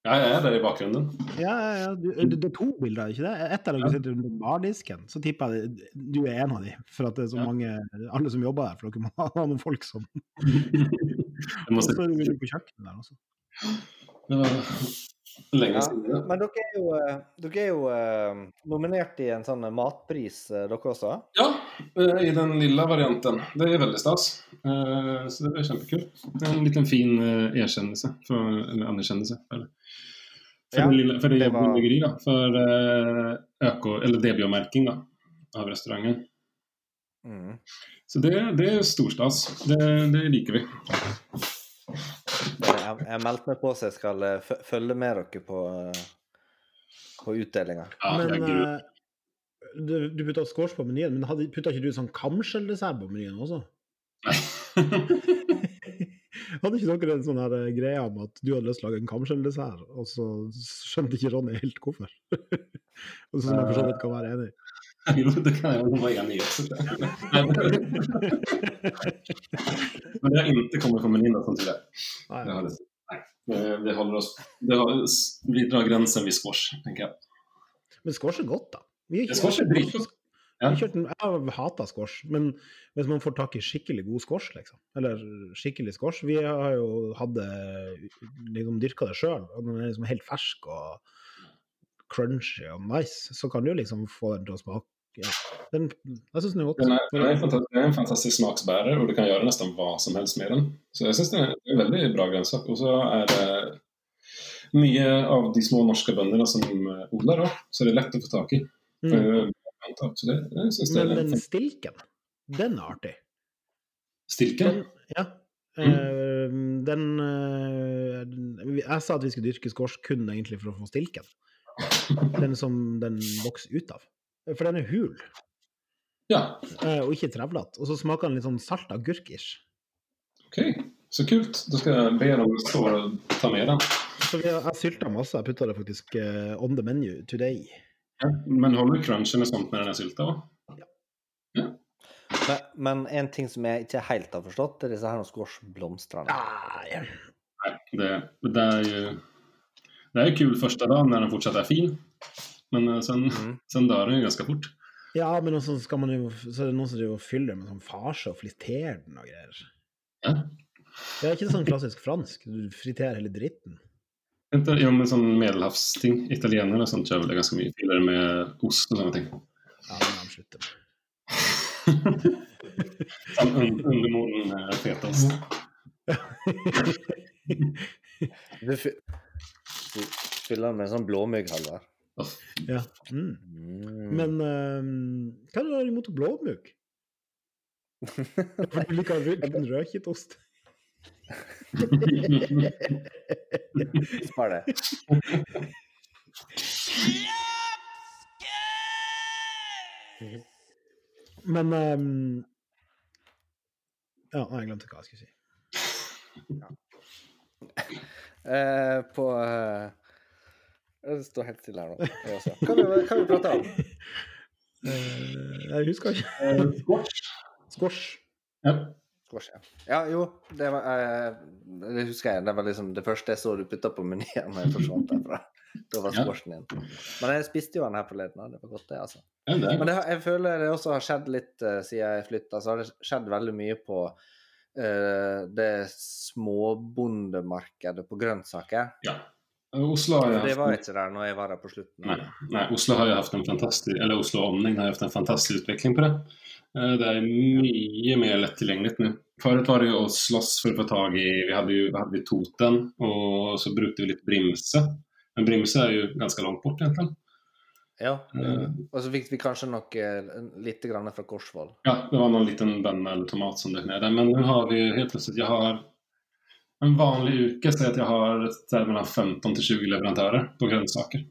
Ja, jeg er der i bakgrunnen. Ja, ja, ja. Du, det, er to bilder, ikke det? Ett av dere sitter under bardisken. Så tipper jeg du er en av de, for at det er så Ja. mange Alle som jobber der, for dere må ha noen folk som Jeg må se. så er du på kjøkkenet der også. Det var lenge Ja, men dere er jo, eh, dere er jo eh, nominert i en sånn matpris, eh, dere også. Ja, eh, i den lilla varianten. Det er veldig stas. Eh, Så det er kjempekult. En liten fin eh, erkjennelse, for, eller anerkjennelse. For, for, Ja, det, lilla, for det det var- bryggeri, da. For eh, øko, eller DBO-merking av restauranten. Mm. Så det, det er storstas. Det, det liker vi. Jeg, jeg meldte meg på så jeg skal eh, følge med dere på, eh, på utdelinga. Ja, men uh, du, du putta squash på menyen, men putta ikke du sånn kamskjelldessert på menyen også? Hadde ikke dere en sånn her greie om at du hadde lyst til å lage en kamskjelldessert, og så skjønte ikke Ronny helt hvorfor? og Som jeg for så vidt kan være enig i. Jo, det kan jeg jo være enig i också. Men det har inte kommit från min som tyvärr. Nei, Det har. Nej. Vi håller oss... Det har, vi drar gränsen vid squash, tenker jeg. Men squash er godt, da. Vi har ikke- Squash er dritgodt. Ja. kjørt Jeg hater squash, men hvis man får tak i skikkelig god squash, liksom, eller skikkelig squash Vi har jo hatt det liksom dyrka det sjøl, og den er liksom helt fersk og crunchy og nice, så kan du liksom få den til å smake ja. den, Jeg syns den er godt. Den er, den er, fantastisk, en fantastisk smaksbærer, og du kan gjøre nesten hva som helst med den. Så jeg syns den er en veldig bra grönsak. Og så er det mye av de små norske bøndene som odler, odlar så det er lett å få tak i. Mm. Eh. Så det, jeg det Men den stilken, den er artig. Stilken. Den, ja. Eh, den eh, den- Jeg sa at vi skulle dyrke squash kun egentlig for å få stilken. Den som den vokser ut av. For den er hul, Ja, eh, og ikke trevlete. Og så smaker den litt sånn salt agurk-ish. OK, Så kult. Da skal jeg be dem stå och ta med den. Så vi har, jeg sylta masse. Jeg putta det faktisk eh, on the menu today. Ja, men holder crunchen og sånt med den här sylta? ja. Men, men en ting som jeg ikke helt har forstått, det er disse her squashblomstene. Nei. Det, det er jo det er jo kul første dagen når den fortsatt er fin. Men eh, sen, Mm. sen dör den jo ganske fort. Ja, men også skal man jo, så er det noen som driver og fyller med sånn farse og friterer den og greier. Ja. Det er ikke sånn klassisk fransk. Du friterer hele dritten. Inte, jo, men sånn medelhavsting. italienere og sånt kjører vel det ganske mye. Fyller med ost og sånne ting. Ja, det må de slutte med. sånn un, undermoden eh, fetaost. Du fyller den med sånn blåmugg, Halvard. Ja. Mm. Men um, hva er det har imot blåmugg? For du liker kun rødkittost. Spar det. Men um, Ja, jeg glemte hva jeg skulle si. Eh, på eh, Det står helt stille her nå. Hva vi, hva vi prata om? Eh, jeg husker ikke. Eh, Squash. Squash. Ja. Squash, ja. ja, jo, det var uh, Det husker jeg. Det var liksom det første jeg så du putta på menyen når jeg forsvant derfra. Da var squashen din. Men jeg spiste jo den her forleden, og det var godt, det, altså. Ja, det Men det, jeg føler det også har skjedd litt uh, siden jeg flytta. Så har det skjedd veldig mye på uh, det småbondemarkedet på grønnsaker. Ja. Oslo har For det haft, var ikke der når jeg var der på slutten. Nei, nei Oslo har jo haft en fantastisk, eller Oslo omning har jo haft en fantastisk utvikling på det. Eh, Det er mye mer lett tilgjengelig nå. Før var det jo å slåss for å få tag i, vi hadde jo hade vi Toten og så brukte vi litt Brimse. Men Brimse er jo ganske langt bort egentlig. Ja. Mm. Og så fikk vi kanskje noe litt grann fra Korsvoll. Ja, det var noen liten bønne eller tomat som dök ned. Men nå har vi helt plutselig Jeg har en vanlig uke, sier at jeg har här 15 til 20 leverandører på grønnsaker.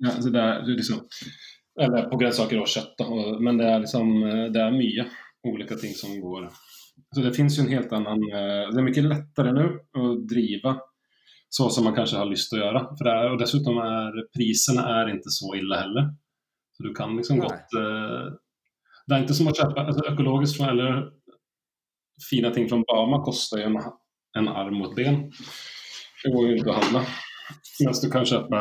Ja, så det er liksom, eller på grønnsaker og kjøtt, da. Men det er, liksom, det er mye ulike ting som går. Så det fins jo en helt annan, eh, det er mye lettere nå å driva så som man kanskje har lyst til å gjøre. For det er, og dessutom er prisene ikke inte så ille heller. Så du kan liksom Nei. gott, eh, det er ikke som å kjøpe altså, Økologisk eller fina ting fra Bama koster jo en, en arm mot ben. Det går jo ikke å handle. Mens du kan kjøpe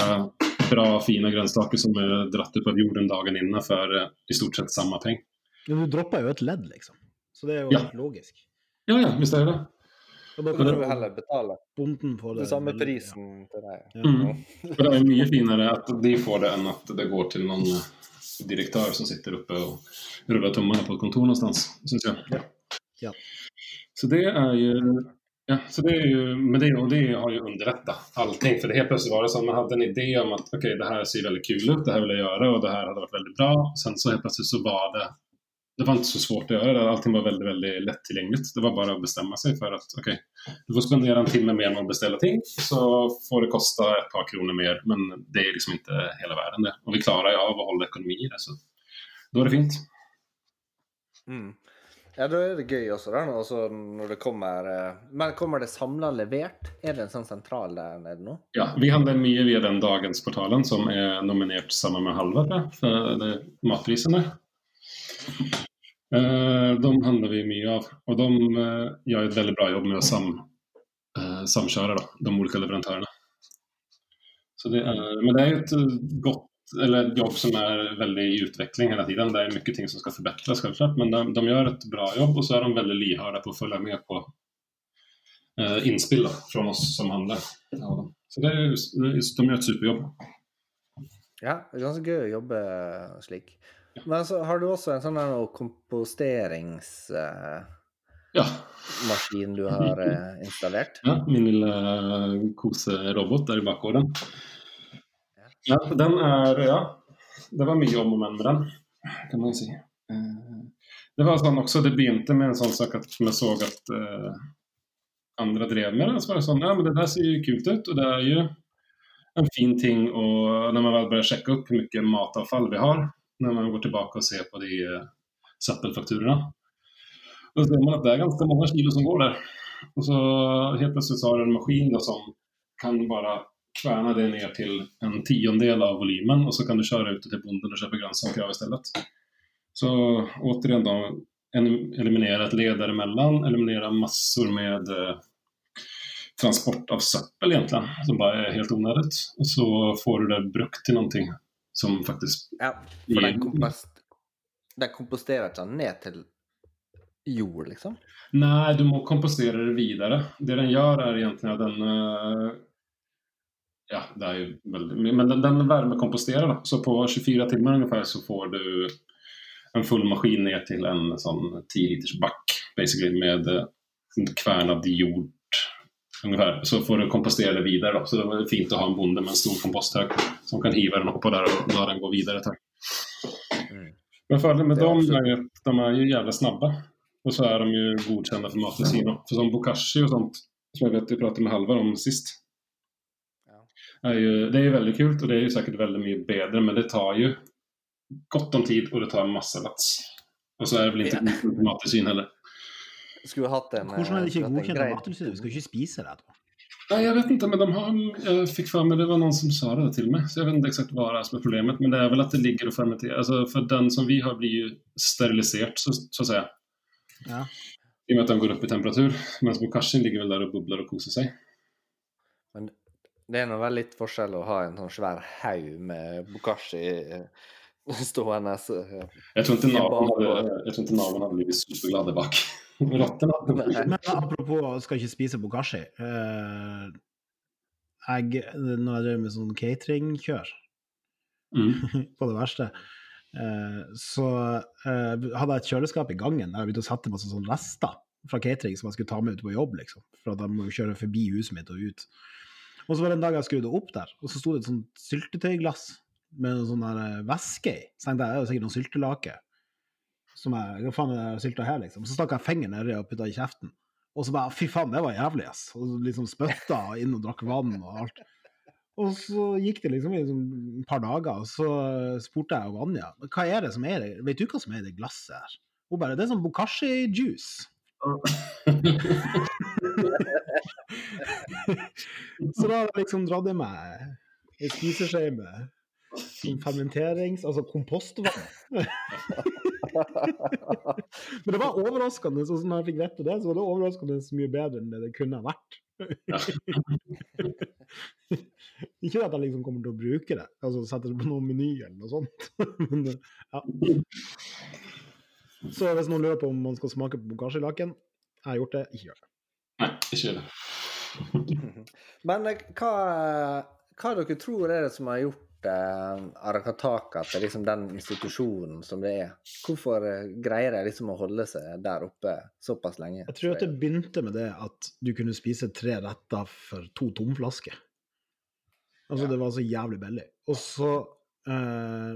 bra fine grønnsaker som er dratt ut av jorden dagen innan för eh, i stort sett samme peng. Men du dropper jo et ledd, liksom. Så det er jo Ja. logisk. Ja, ja, visst det er det. Og da kan du heller betale bonden for det den samme prisen til deg. Ja. Mm. For det er mye finere at de får det enn at det går til noen direktør som sitter oppe og ruller tummarna på et kontor någonstans, syns jeg. Ja. Ja. Så det er ju, ja, så det är ju, men det, och det har ju underlättat allting. För det helt plötsligt var det som man hade en idé om att okej, det här ser väldigt kul ut, det här vill jag göra och det här hade varit väldigt bra. Sen så helt plötsligt så var det, det var inte så svårt att göra det. Allting var väldigt, väldigt lättillgängligt. Det var bara att bestämma sig för att okej, du får spendera en timme mer med att beställa ting så får det kosta ett par kronor mer. Men det är liksom inte hela världen det. Och vi klarar ju av att hålla ekonomi i det. Så då är det fint. Mm. Ja, da er det gøy også, da. Også når det kommer eh, Men kommer det samla levert? Er det en sånn sentral der nede nå? Ja, vi handler mye via den Dagens-portalen som er nominert sammen med Halva tror for matprisene. Eh, de handler vi mye av. Og de eh, gjør et veldig bra jobb med å sam, samkjøre de ulike leverandørene. Er, men det er et godt eller jobb som er veldig i utvikling hele tiden. Det er mye ting som skal selvklart, men de, de gjør et bra jobb, og så er de veldig lyhørte på å følge med på eh, da, fra oss som handler. Ja, så det er, de gjør et superjobb. Ja, det er ganske gøy å jobbe slik. Men så har du også en sånn komposteringsmaskin eh, Ja. du har eh, installert? Ja, min lille eh, koserobot der i bakgården. Ja, den er Ja, det var mye om og men med den, kan man si. Eh, Det var sånn også, det begynte med en sånn sak at vi så at uh, andre drev med det. Så var det sånn Ja, men det der ser jo kult ut, og det er jo en fin ting å når man vel börjar sjekke opp hvor mye matavfall vi har, når man går tilbake og ser på de uh, søppelfakturene. Da ser man at det er ganske mange kilo som går der. Og så helt plutselig så har du en maskin da, som kan bare kverne det ned til en tiondel av volymen, og så kan du kjøre ut til bonden og kjøpe grønnsaker av stedet. Så återigen da, en- eliminere et led däremellan, eliminere massor med eh, transport av søppel egentlig, som bare er helt onödigt. Og så får du det brukt til noe som faktisk Ja, for den, kompost, den komposterer ikke ned til jord, liksom? Nei, du må kompostere det videre. Det den gjør, er egentlig at den eh, Ja, det er jo veldig men den, den varmekomposterer. Da. Så på 24 timer ungefär så får du en full maskin ned til en sånn 10 liters bakk basically, med eh, kvernad jord. Ungefär. Så får du kompostere det videre. Da. Så det er fint å ha en bonde med en stor komposthøg som kan hive den oppå der og la den gå videre. et. Mm. Men fördelen med är dem är att de är ju jävla snabba. Och så är de ju godkända för Matresino. För som Bokashi och sånt, som jag vet vi pratade med Halvar om sist. Ja. Är ju, det är ju väldigt kul och det är ju säkert väldigt mycket bättre men det tar ju gott om tid och det tar en massa Og Och så er det vel ikke Ja. för Matresin heller. Skulle hatt en Hvordan er det ikke en godkjent av Mattilsynet? Vi skal ikke spise det Nei, jeg vet ikke, men de har, jeg fikk fram, det var noen som sa det til meg, så jeg vet ikke eksakt hva det er som er problemet, men det er vel at det ligger og fermenterer altså, For den som vi har blir jo sterilisert, så, så å si. Ja. I og med at den går opp i temperatur. Mens Bokashin ligger vel der og bubler og koser sig. Det er nå vel litt forskjell å ha en sånn svær haug med bokashi eh, stående Jeg Jag tror ikke naboen hadde naveln bara- hade, jag tror inte naveln hade blivit superglad bak. Råttorna. Men apropos skal ikke spise bokashi. Eh, jeg, når jeg drev med sånn cateringkjør mm. på det verste, eh, så uh, hadde jeg et kjøleskap i gangen der jeg begynte å sette masse sånne rester fra catering som jeg skulle ta med ut på jobb, liksom. For at jeg må jo kjøre forbi huset mitt og ut. Og så var det en dag jeg skrudde opp der, og så sto det et sånt syltetøyglass med noe sånn eh, væske i. Så tenkte jeg det er jo sikkert noe syltelake. Som jeg, hva faen er det sylta her, liksom? Så stakk jeg fingeren nedi og putta i kjeften. Og så bare fy faen, det var jævlig, ass. Og liksom spytta inn og drakk vann og alt. Og så gikk det liksom i sånn et par dager, og så spurte jeg Vanja Anja hva er det som er det, vet du hva som er i det glasset her. Hun bare det er sånn bokashi-juice. så da har jeg liksom dratt i meg ei spiseskje med fermenterings... Altså kompostvann. Men det var overraskende, sånn når jeg fikk vite det, så var det overraskende så mye bedre enn det det kunne ha vært. Ikke at jeg liksom kommer til å bruke det, altså sette det på noen meny eller noe sånt. Men, ja. Så hvis noen lurer på om man skal smake på bokasjelaken, jeg har gjort det, ikke gjør det. Nej, det. Men eh, hva, hva dere tror er det som har gjort eh, Arakataka til liksom den institusjonen som det er? Hvorfor eh, greier de liksom å holde seg der oppe såpass lenge? Jeg tror at det begynte med det at du kunne spise tre retter for to tomflasker. Altså, Ja. det var så jævlig billig. Og så eh,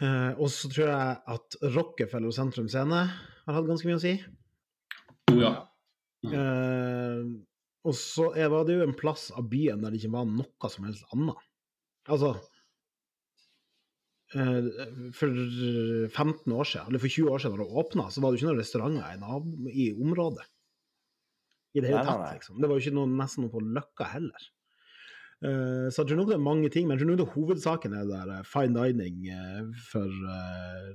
eh, Og så tror jeg at Rockefeller og Sentrum Scene har hatt ganske mye å si. Oh, ja. Eh, og så var det jo en plass av byen der det ikke var noe som helst annet. Altså eh, For 15 år siden, eller for 20 år siden, da det åpna, så var det jo ikke noen restauranter i, området. I det hele Nei, tatt, nei. liksom. Det var jo ikke noe, nesten noe på Løkka heller. Eh, Så jeg tror nok det er mange ting, men jeg tror nok det hovedsaken er det der eh, fine dining eh, for eh,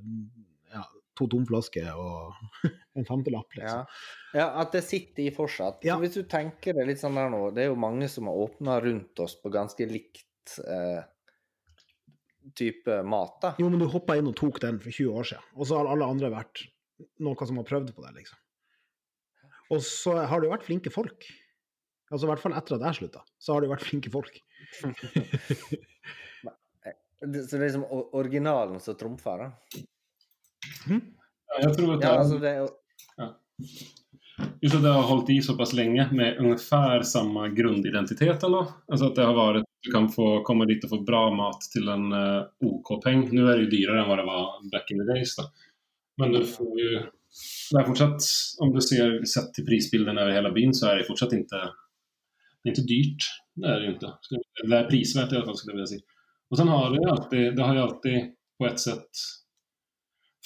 ja, to tomflasker og en femtelapp, Ja. liksom. ja, at det sitter i fortsatt. Ja. Hvis du tenker det litt sånn der nå, det er jo mange som har åpna rundt oss på ganske likt eh, type mat, da. Jo, men du hoppa inn og tok den for 20 år siden, og så har alle andre vært noen som har prøvd på det, liksom. Og så har det jo vært flinke folk. Altså i hvert fall etter at jeg slutta, så har det jo vært flinke folk. Så det er liksom originalen som trumfer, da. Ja, Jag tror att det, Ja, altså det Ja. just att det har hållit i så pass länge med ungefär samma grundidentitet Eller? Alltså att det har varit, du kan få komma dit och få bra mat till en uh, OK-peng. Nu är det ju dyrare än vad det var back in the days då. Men du får ju, det fortsatt, om du ser sett till prisbilden över hela byn så är det fortsatt inte, det är inte dyrt. Det är det ju inte. Det är prisvärt i alla fall skulle jag vilja säga. Och sen har det alltid, det har ju alltid på ett sätt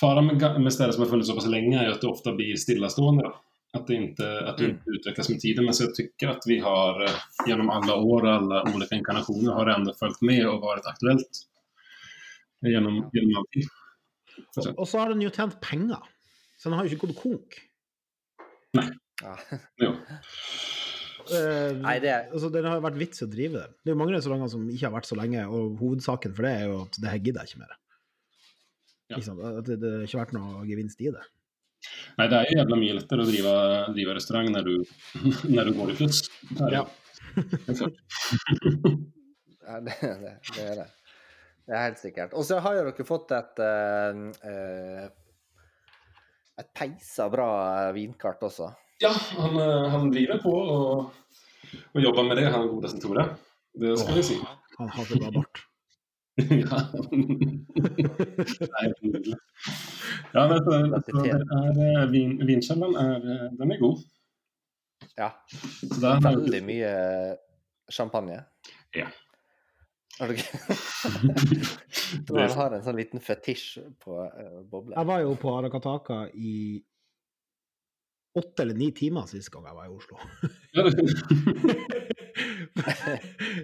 Faran med, med städer som har funnits så pass länge är at att det ofta blir stillastående. Då. Att det inte, att det Mm. inte utvecklas med tiden. Men så jag tycker att vi har gjennom genom alla år och alla olika inkarnationer har ändå följt med och varit aktuellt. Genom, genom alltid. Så, Og så har den jo tjent penger, så den har jo ikke gått konk. ja. jo. Uh, Nei, det er altså, det har jo vært vits i å drive den. Det er jo mange restauranter som ikke har vært så lenge, og hovedsaken for det er jo at det her gidder jeg ikke mer. Ja. Ikke det, det har ikke vært noe gevinst i det. Nei, det er jo jævla mye lettere å drive, drive restaurant når du, når du går i fluss. Det är. Ja. Ja, det, det, det er det. Det er helt sikkert. Og så har jo dere fått et uh, et peisa bra vinkart også. Ja, han, eh, han driver på og, og, jobber med det, han gode Tore. Det skal vi si. Han har så bra bart. ja. Ja, men så, så er, eh, vin, vinkjelleren är, eh, den er god. Ja. Så där Veldig mye champagne. Ja. Har du tror har en sånn liten fetisj på uh, bobler. Jeg var jo på Arakataka i åtte eller ni timer sist gang jeg var i Oslo.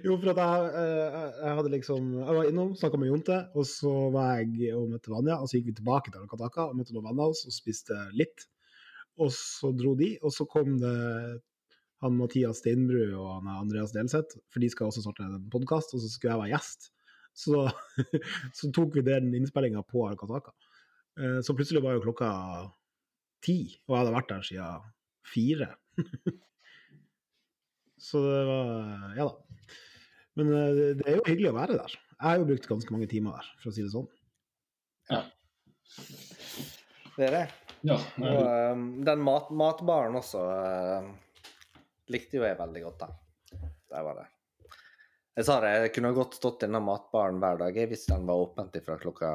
jo, for at jeg, eh, jeg hadde liksom Jeg var innom, snakka med Jonte, og så var jeg og møtte Vanja. Og så gikk vi tilbake til Arakataka og møtte noen venner av oss og spiste litt. Og så dro de, og så kom det han Mathias Steinbru og han Andreas Delseth, for de skal også starte en podkast, og så skulle jeg være gjest. Så, så tok vi den innspillinga på Arakataka. Eh, Så plutselig var jo klokka ti, og jeg hadde vært der siden fire. Så det var Ja da. Men eh, det er jo hyggelig å være der. Jeg har jo brukt ganske mange timer der, for å si det sånn. Ja. Det er det. ja, Og nej, eh, den mat, matbaren også uh, likte jo jeg veldig godt, da. Der var det. Jeg sa det, jeg kunne godt stått i denne matbaren hver dag hvis den var åpent fra klokka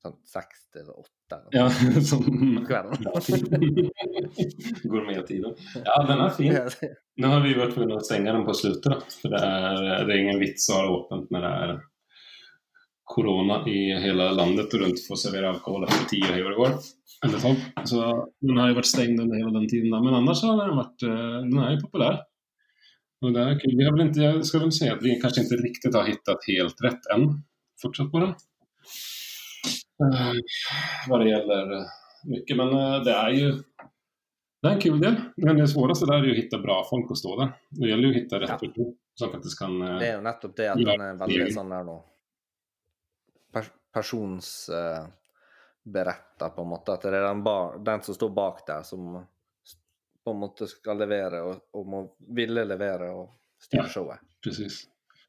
sånn seks til åtte eller ja, sånn. Gourmettiden. Ja, den er fin. Nå har vi vært tvungna å stenge den på slutten, för det er, det er ingen vits å ha åpent når det er corona i hele landet og rundt for å servere alkohol etter ti år i går. Eller tolv. Så den har jo vært stengt under hele den tiden. Men annars har den varit, eh, den er jo populær. Og det er kul. Vi har vel ikke, jeg skal vel si at vi kanskje ikke riktig har funnet helt rett enn Fortsatt på den. Eh, vad det gäller mye, mycket. Men eh, det är ju det är en kul del. Men det svåraste där är ju att hitta bra folk att stå där. Det gäller ju att hitta rätt Ja. person som faktiskt kan... eh, Det er jo nettopp det at Ja, den er veldig sånn der nå Uh beretta, på en måte. At det er den, bar, den som står bak der, som på en måte skal levere og, og må ville levere og styre Ja. showet. Precis.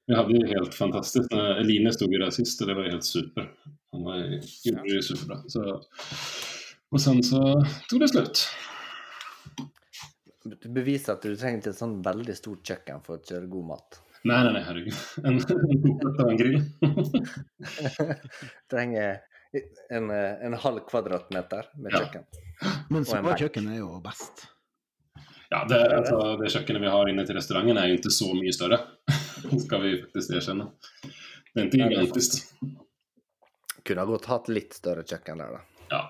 Vi hadde jo helt fantastisk. Eline stod jo der sist og det var helt super. Han var gjorde det superbra. Så, og sen så tog det slut. Du beviser at du trenger ikke et sånn veldig stort kjøkken for å kjøre god mat. Nei, nei, nei herregud. En, en kokplats og en grill. Trenger en, en halv kvadratmeter med Ja. kjøkken. Men en kjøkken er jo best. Ja, det, altså, det kjøkkenet vi har inne til restauranten er jo ikke så mye større, skal vi faktisk erkjenne. Det er ikke är gigantiskt. Kunne ha godt hatt litt større kjøkken der, da. Ja.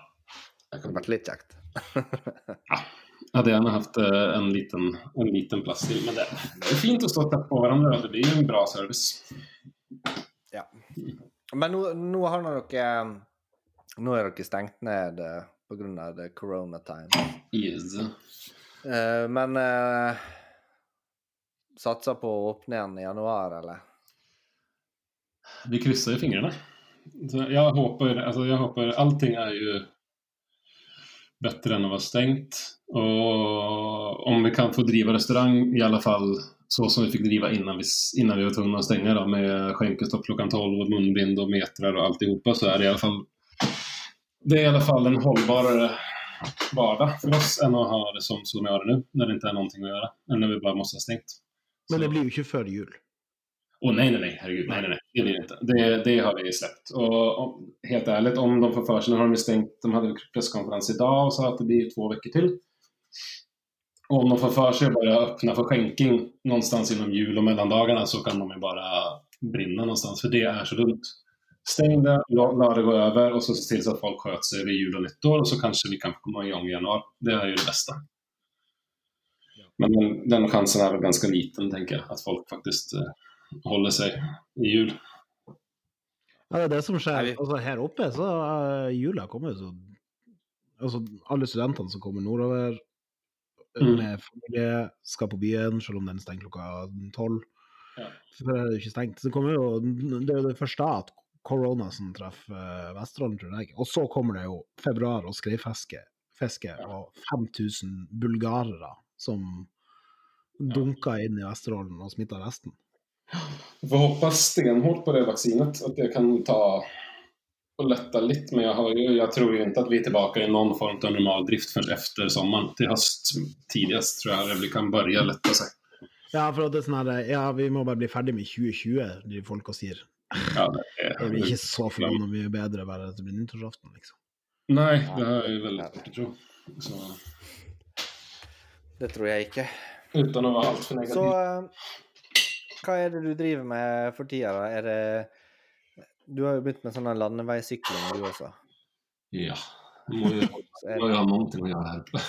Det hadde vært litt kjekt. Jeg hadde gjerne hatt eh, en liten, en liten plass til, men det, det er fint å stå tett på hverandre. Det blir en bra service. Ja. Men nå, nå har dere Nå er dere stengt ned pga. på grunn av det corona time. Yes. Eh, men eh, satser på å åpne igjen i januar, eller? Vi krysser fingrene. fingrarna. Så jeg håper, altså jeg håper allting er jo bedre enn å være stengt. Og om vi kan få driva restaurant, i alle fall så som vi fick driva innan vi, innan vi var tvungna å stenge, da, med skjenkestopp klockan 12 og munbind og metrar och alltihopa så er det i alle fall det er i alle fall en hållbarare hverdag for oss enn å ha det som, som vi har det nå, når det ikke er noe å gjøre, enn når vi bare må ha stängt. Men det blir jo ikke før jul. Åh nej, nej, nej, herregud, nej, nej, nej, det blir det inte. Det, det har vi släppt. Och och, helt ärligt, om de får för sig, nu har de stängt, de hade presskonferens idag och sa att det blir två veckor till. Och om de får för sig att börja öppna för skänking någonstans inom jul och mellandagarna så kan de ju bara brinna någonstans, för det är så dumt. Stäng det, la det gå över och så se till så att folk sköter sig vid jul och nyttår och så kanske vi kan komma igång i januari. Det är ju det bästa. Men den, den chansen är väl ganska liten, tänker jag, att folk faktiskt eh, holder seg i jul. Ja, det er det som skjer. Altså, her oppe så uh, jula kommer jo så Altså, alle studentene som kommer nordover Mm. med familie, skal på byen, selv om den stenger klokka tolv. Ja. Så er det jo ikke stengt. Så kommer jo, det er jo det første at korona som treffer uh, Vesterålen, tror jeg. Og så kommer det jo februar og skreifiske fiske, Ja. og 5000 bulgarere som dunker inn i Vesterålen og smitter resten. Vi får hoppas stenhårt på det vaccinet, att det kan ta och lätta lite. Men jag, har ju, jag tror ju inte att vi är tillbaka i någon form av normal drift förrän efter sommaren. Till höst tidigast tror jag vi kan börja lätta sig. Ja, for at det er sånn her, ja, vi må bare bli ferdig med 2020, de folka sier. Ja, det Det är, blir ikke så forbanna mye bedre bare at det blir nyttårsaften, liksom. Nei, det har jeg ju väldigt svårt å tro. Så, Det tror jeg ikke. Uten å være altfor negativ. Så eh, hva er det du driver med for tida, da? Er det Du har jo begynt med sånn landeveissykling, du også. Ja, det må jo ha noen ting å gjøre her.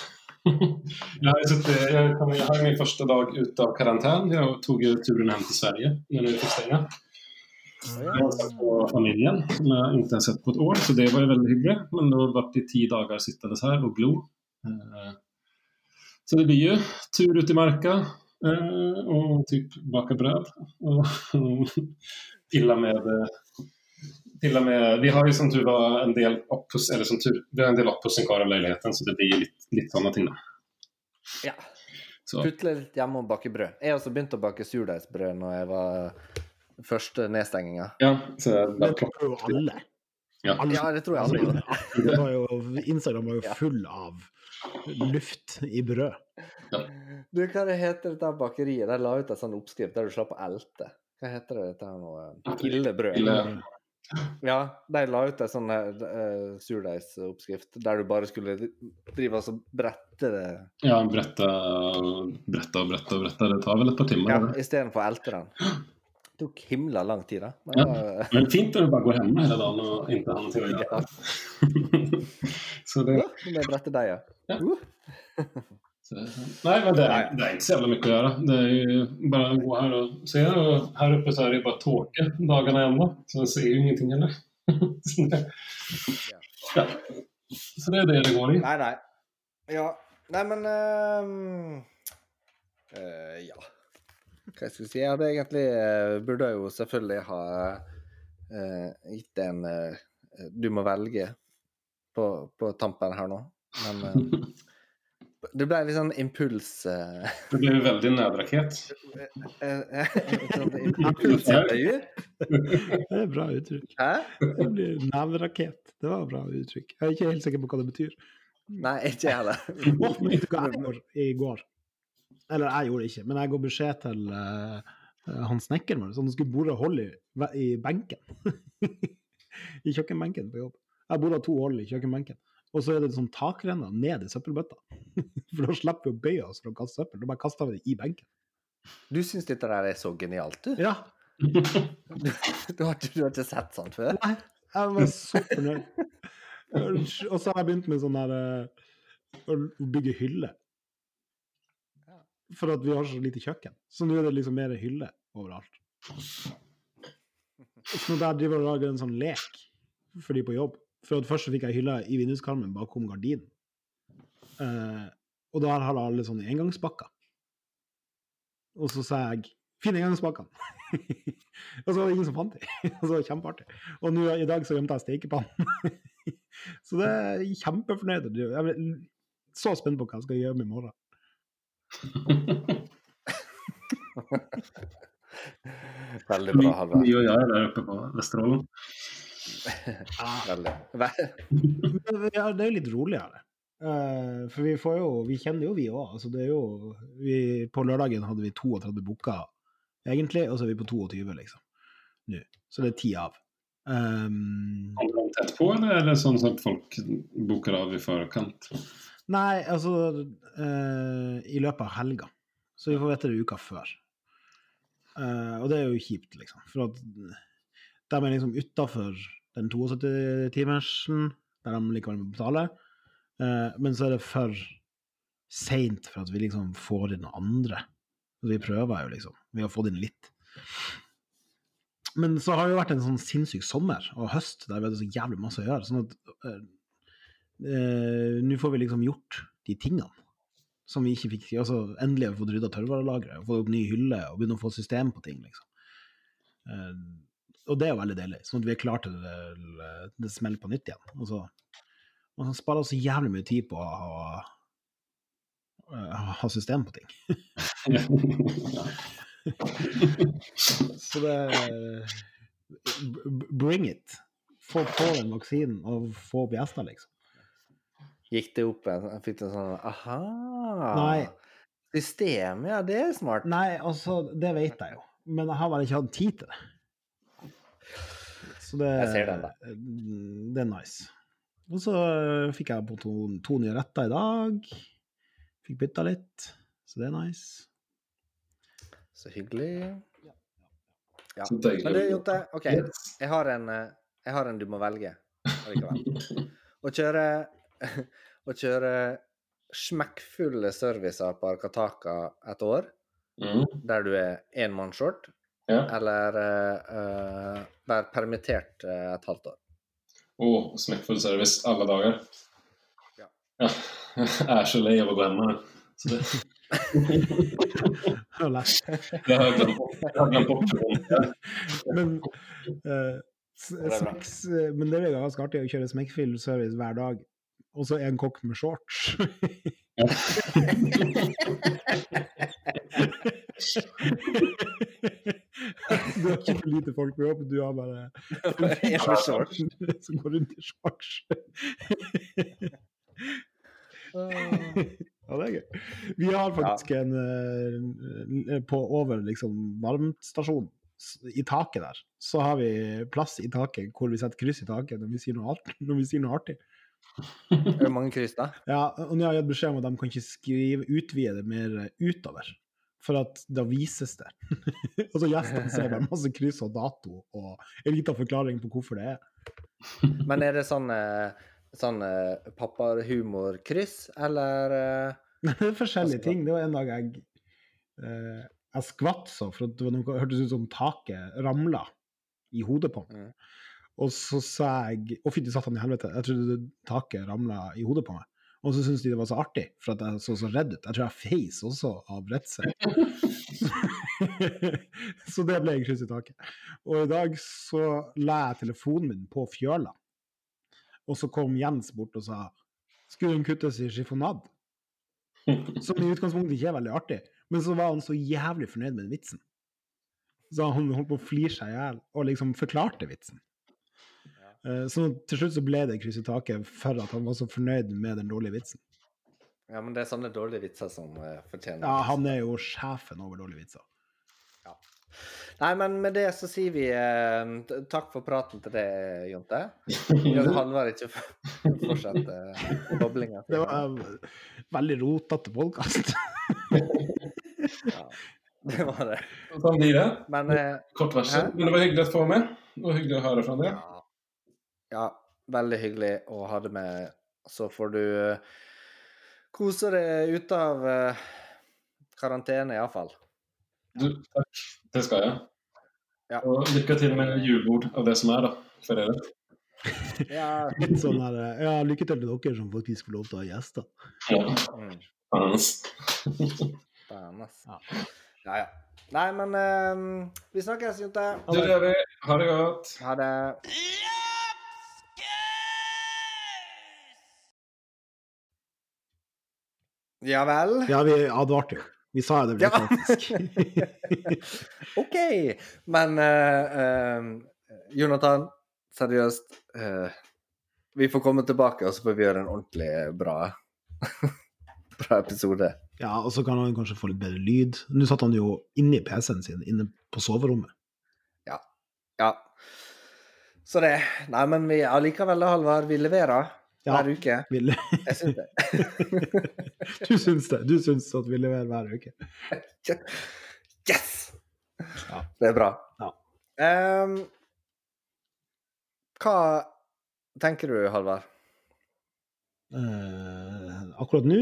Jeg jag, har suttit, jeg kom, jag har min første dag ute av karantene. Jeg tog turen hjem til Sverige när vi fick Jeg har hälsade på familien, som jeg ikke har sett på et år, så det var jo veldig hyggelig. Men då var det ti dager sittende her og glo. Eh, Så det blir jo tur ut i Marka och typ baka bröd. Och, och pilla med eh, pilla med, vi har ju som tur var en del oppuss, eller som tur, vi har en del oppussing kvar av leiligheten, så det blir litt, litt sånne ting da. ja. Så, Putle litt hjemme og bake brød. Jeg også begynte å bake surdeigsbrød når jeg var første nedstenginga. ja, så Det tror jo alle. Ja. Ja, det tror jeg alle Instagram var jo full av luft i brød. Du, hva det heter dette bakeriet? De la ut en sånn oppskrift der du slapp å elte. Hva heter det dette her nå? Illebrød. Ille. Ja, de la ut en sånn uh, surdeigsoppskrift der du bare skulle drive og brette det ja, brette brette og brette og brette. det tar vel et par timer. ja, istedenfor å elte den. Det tok himla lang tid, da. Men, Ja. Men fint når du bare går hjemme hele dagen og ikke har sier ja. så det, Ja, med må brette deg, ja. Ja. Uh. så, nej, men det er, det er, ikke så jævla mye å gjøre. Det er jo bare å gå her og se. Og her oppe så er det jo bare tåke dagene ennå, Så jeg ser jo ingenting heller. Så det- ja. Så det er det det går i. Nei, nei. Ja. Nei, men ehm, uh, Ja. Hva skal jeg si? Jeg hadde egentlig uh, Burde jo selvfølgelig ha eh, gitt en eh, Du må velge på, på tampen her nå, men eh, Det ble litt sånn impuls... Uh... Det ble veldig nødrakett. eh, sånn Impulsintervju? Det er bra uttrykk. Hæ? Det blir Nevrakett. Det var bra uttrykk. Jeg er ikke helt sikker på hva det betyr. Nei, ikke jeg heller. Men vet du hva jeg gjorde i går? Eller jeg gjorde det ikke, men jeg ga beskjed til uh, han snekkeren vår, så han skulle bore hull i, i benken. I kjøkkenbenken på jobb. Jeg bodde to hull i kjøkkenbenken. Og så er det sånn takrenner ned i søppelbøtta. For da slipper vi å bøye oss for å kaste søppel. Da bare kaster vi det i benken. Du syns dette der er så genialt, du? Ja. Du, du, har, du har ikke sett sånt før? Nei. Jeg var så fornøyd. Og så har jeg begynt med sånn der eh, å bygge hylle. For at vi har så lite kjøkken. Så nå er det liksom mer hylle overalt. Så driver jeg og lager en sånn lek for de på jobb. For at først så fikk jeg hylla i vinduskarmen bakom gardinen. Uh, og da har alle sånne engangspakker. Og så sa jeg 'finn engangspakkene'. og så var det ingen som fant dem. og så var det kjempeartig. Og nå i dag så gjemte jeg stekepannen. så det er kjempefornøyd. Jeg er så spent på hva jeg skal gjøre i morgen. Veldig bra, Halvard. Mye å gjøre der oppe på Vesterålen. Veldig. Ja, det er jo litt roligere. Eh, for vi får jo Vi kjenner jo vi òg. Altså, det er jo vi, På lørdagen hadde vi 32 booker, egentlig, og så er vi på 22, liksom. Nå. Så det er ti av. Um, Kommer de tett på, eller er det sånn at folk booker av i forkant? nei, altså uh, I løpet av helga. Så vi får vite det uka før. Uh, og det er jo kjipt, liksom. For at de er liksom utafor den 72-timersen, der de likevel må betale. Eh, men så er det for seint for at vi liksom får inn andre. Vi prøver jo, liksom. Vi har fått inn litt. Men så har det jo vært en sånn sinnssyk sommer og høst der vi hadde så jævlig masse å gjøre. Sånn at eh, eh, nå får vi liksom gjort de tingene som vi ikke fikk altså Endelig har vi fått rydda tørrvarelageret, fått opp ny hylle og begynne å få system på ting, liksom. Eh, og det er jo veldig deilig, sånn at vi er klare til det, det smeller på nytt igjen. Og så, man sparer så jævlig mye tid på å ha, ha system på ting. Så det Bring it. Få på den vaksinen og få opp gjester, liksom. Gikk det opp Jeg Fikk en sånn Aha! Nei. System, ja, det er smart. Nei, altså, det vet jeg jo. Men jeg har bare ikke hatt tid til det. Så det, Jeg ser den, der. det er nice. Og så fikk jeg på to, to nye retter i dag. Fikk bytta litt, så det er nice. Så hyggelig. Ja. Så deilig. Men du, Jonte, OK. Jeg har en, eh, jeg har en du må velge allikevel. Å kjøre Å kjøre smekkfulle servicer på Arkataka et år, Mm. der du er enmannsshort, Ja. eller eh, eh, være permittert eh, et halvt år. Og smekkfull service alle dager. Ja. Ja. Jeg er så lei av å gå hjem. Så det, Det har jeg glemt bort. Men, uh, smeks, men det er ganske artig å kjøre smekkfull service hver dag, og så en kokk med shorts. Du har ikke for lite folk på jobb, du har bare En shorts. som går rundt i shorts. Ja, det er gøy. Vi har faktisk en eh, På over liksom varmtstasjonen i taket der, så har vi plass i taket hvor vi setter kryss i taket når vi sier noe, alt, når vi sier noe artig. Er det mange kryss, da? Ja, og nå har jeg gitt beskjed om at de kan ikke skrive utvide det mer utover, for at da vises det. og så gjestene ser bare masse kryss og dato og en liten forklaring på hvorfor det er. Men er det sånn, eh, sånn eh, pappahumor-kryss, eller eh, Det er forskjellige ting. Det var en dag jeg eh, jeg skvatt så, for det var noe, hørtes ut som taket ramla i hodet på meg. Mm. Og så sa jeg Å, satt han i helvete, jeg trodde taket ramla i hodet på meg. Og så syntes de det var så artig, for at jeg så så redd ut. Jeg tror jeg feis også av redsel. så det ble jeg kryss i taket. Og i dag så la jeg telefonen min på fjøla, og så kom Jens bort og sa skulle den kuttes i chiffonad? Som i utgangspunktet ikke er veldig artig, men så var han så jævlig fornøyd med den vitsen. Så han holdt på å flire seg i hjel, og liksom forklarte vitsen. Eh, Så til slutt så ble det kryss i taket for at han var så fornøyd med den dårlige vitsen. Ja, men det er sånne dårlige vitser som eh, fortjener Ja, han er jo sjefen over dårlige vitser. Nei, men med det så sier vi eh, takk for praten til deg, Jonte. Han var ikke fortsatt uh, boblinga. Det var en veldig rotete podkast. Ja, det var det. Sånn blir det. Men eh, Kort varsel. Men det var hyggelig å få med. Det var hyggelig å høre fra deg. ja, Ja, veldig hyggelig å ha det med. Så får du eh, kose deg ute av eh, karantene, iallfall. Du, takk. Det skal jeg. Ja. Og lykke til med julebord av det som er, da. For dere. Ja. Litt sånn her, eh, ja, lykke til til dere som faktisk får lov til å ha gjester. Ja. Mm. Ja. Ja, ja. Nei, men um, vi snakkes, vi. Ha det godt. Ha det. Ja vel? Ja, vi advarte jo. Vi sa det ble Ja. faktisk. OK. Men uh, uh, Jonathan, seriøst. Uh, vi får komme tilbake, og så får vi gjøre en ordentlig bra, bra episode. Ja, og så kan han kanskje få litt bedre lyd. Nå satt han jo inni PC-en sin, inne på soverommet. Ja. Ja. Så det. Nei, men vi allikevel, Halvard. Vi leverer Ja. hver uke. Jeg syns det. Du syns det? Du syns at vi leverer hver uke? Yes! Ja. Det er bra. Ja. Um, hva tenker du, Halvard? Uh, akkurat nå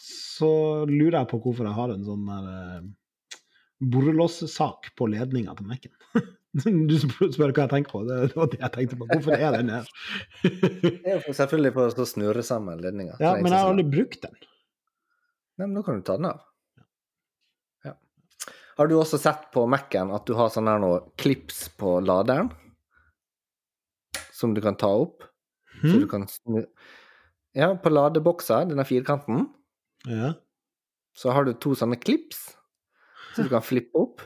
så lurer jeg på hvorfor jeg har en sånn der uh, borrelåssak på ledninga til Mac-en. Du spør hva jeg tenker på. Det det var det jeg tenkte på. Hvorfor er den her? Det er jo selvfølgelig for å snurre sammen ledninger. ja, men jeg har aldri brukt den. Nei, men da kan du ta den av. Ja. Har du også sett på Mac-en at du har sånn her noe klips på laderen? Som du kan ta opp? Så du kan snu Ja, på ladeboksa, denne firkanten, Ja. så har du to sånne klips så du kan flippe opp.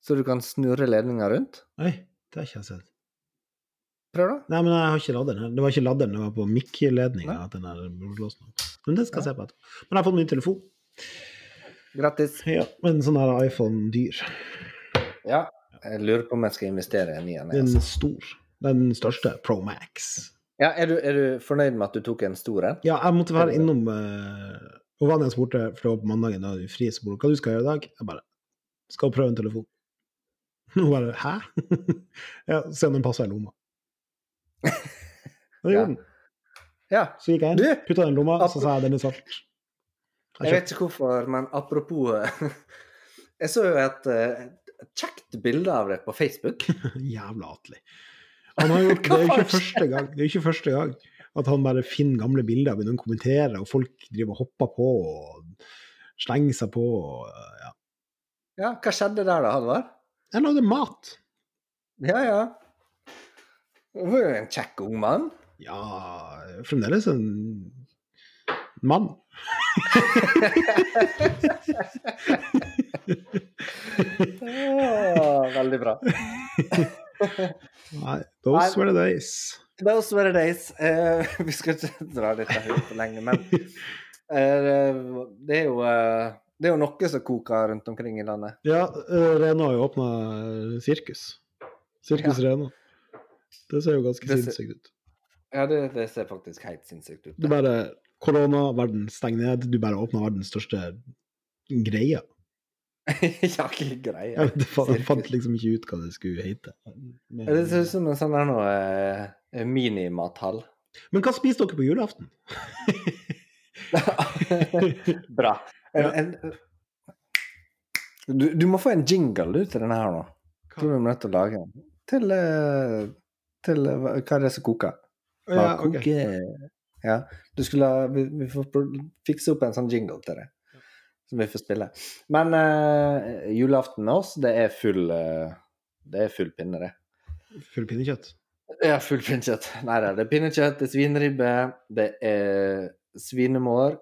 Så du kan snurre ledninga rundt. Oi, det har ikke jeg sett. Prøv, da. Nei, men jeg har ikke laderen her. Det var ikke laderen, det var på mic-ledninga at den er borrelåsen. Men det skal jeg se på etterpå. Men jeg har fått ny telefon. Grattis. Ja, med en sånn her iPhone-dyr. Ja. Jeg lurer på om jeg skal investere i en ny en. Den Altså. er stor. Den største, Pro Max. Ja, er, du, er du fornøyd med at du tok en stor en? Ja, jeg måtte være innom uh, var jeg spurte, for det var på mandagen, da er du fri, så spurte hva du skal gjøre i dag. Jeg bare skal prøve en telefon. Hun bare hæ? ja, om den passer i lomma. Det gjorde den. Ja. Så gikk jeg inn, putta den i lomma, så sa jeg den er salt. Jeg vet ikke hvorfor, men apropos Jeg så jo et, eh, et kjekt bilde av det på Facebook. Jævla atelig. Han har gjort, det er jo ikke første gang det er jo ikke første gang at han bare finner gamle bilder og begynner å kommentere, og folk driver og hopper på og slenger seg på. Og, ja. Ja, hva skjedde der da, Halvard? Jeg lagde mat. Ja, ja. Du var jo en kjekk ung mann. Ja, fremdeles en mann. oh, veldig bra. Nei, those were the days. Those were the days. Uh, vi skal ikke dra dette ut for lenge, men uh, det, er jo, eh, det er jo noe som koker rundt omkring i landet. Ja, eh, Rena har jo åpna sirkus. Sirkus Rena. Det ser jo ganske ser- sinnssykt ut. Ja, det, det ser faktisk helt sinnssykt ut. Du bare Korona, verden stenger ned, du bare åpner verdens største greie. ja, ikke greie. Ja, det faen, jeg fant liksom ikke ut hva det skulle hete. Men, Ja, Det ser ut som en sånn der noe eh, minimathall. men hva spiste dere på julaften? Bra. En, Ja. en, du, du må få en jingle du, til denne her nå. Tror vi er nødt til å lage den. Til, eh, til eh, hva hva er det som koker? Hva Ja, ok. koker? Ja, du skulle vi, vi får fikse opp en sånn jingle til det, som vi får spille. Men uh, julaften med oss, det er full uh, Det er full pinne, det. Full pinnekjøtt? Ja, full pinnekjøtt. Nei da, det er pinnekjøtt, det er svinribbe, det er svinemår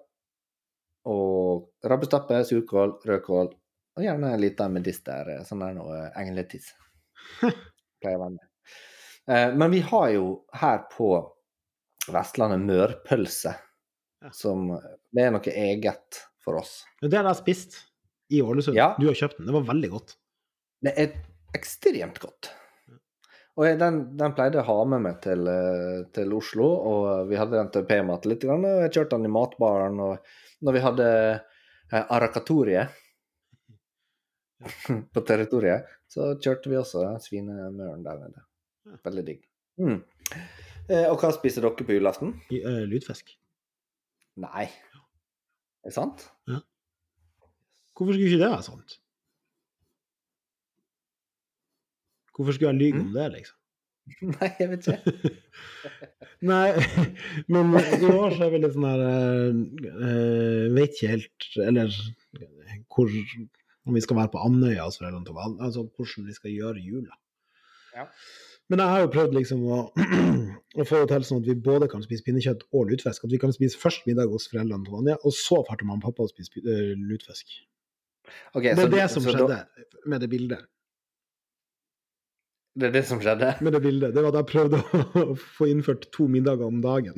og rabbestappe, surkål, rødkål og gjerne en liten medister, eh, sånn er noe engletiss. Pleier å være med. Eh, Men vi har jo her på Vestlandet mørpølse, Ja. som Det er noe eget for oss. Det har jeg spist i Ålesund. Ja. Du har kjøpt den. Det var veldig godt. Det er ekstremt godt. Og jeg, den, den pleide jeg å ha med meg til, eh, til Oslo, og vi hadde den til P-mat litt. Og jeg kjørte den i matbaren. Og når vi hadde eh, Arakatoriet på territoriet, så kjørte vi også svinemøren der nede. Veldig digg. Mm. Eh, og hva spiser dere på julaften? I, eh, lydfisk. Nei. Er det sant? Hvorfor skulle ikke det være sant? Hvorfor skulle jeg lyge om det, liksom? Nei, jeg vet ikke. Nei, men i år så er vi litt sånn her uh, Vet ikke helt Eller hvor Om vi skal være på Andøya hos foreldrene til Val, altså hvordan vi skal gjøre jula. Ja. Men jeg har jo prøvd liksom å, å få det til sånn at vi både kan spise pinnekjøtt og lutfisk. At vi kan spise først middag hos foreldrene til Vanja, og så drar mamma og pappa og spiser uh, lutfisk. Ok, Det så- er det som skjedde med det bildet. Det er det som skjedde? Med det bildet. Det var at jeg prøvde å få innført to middager om dagen.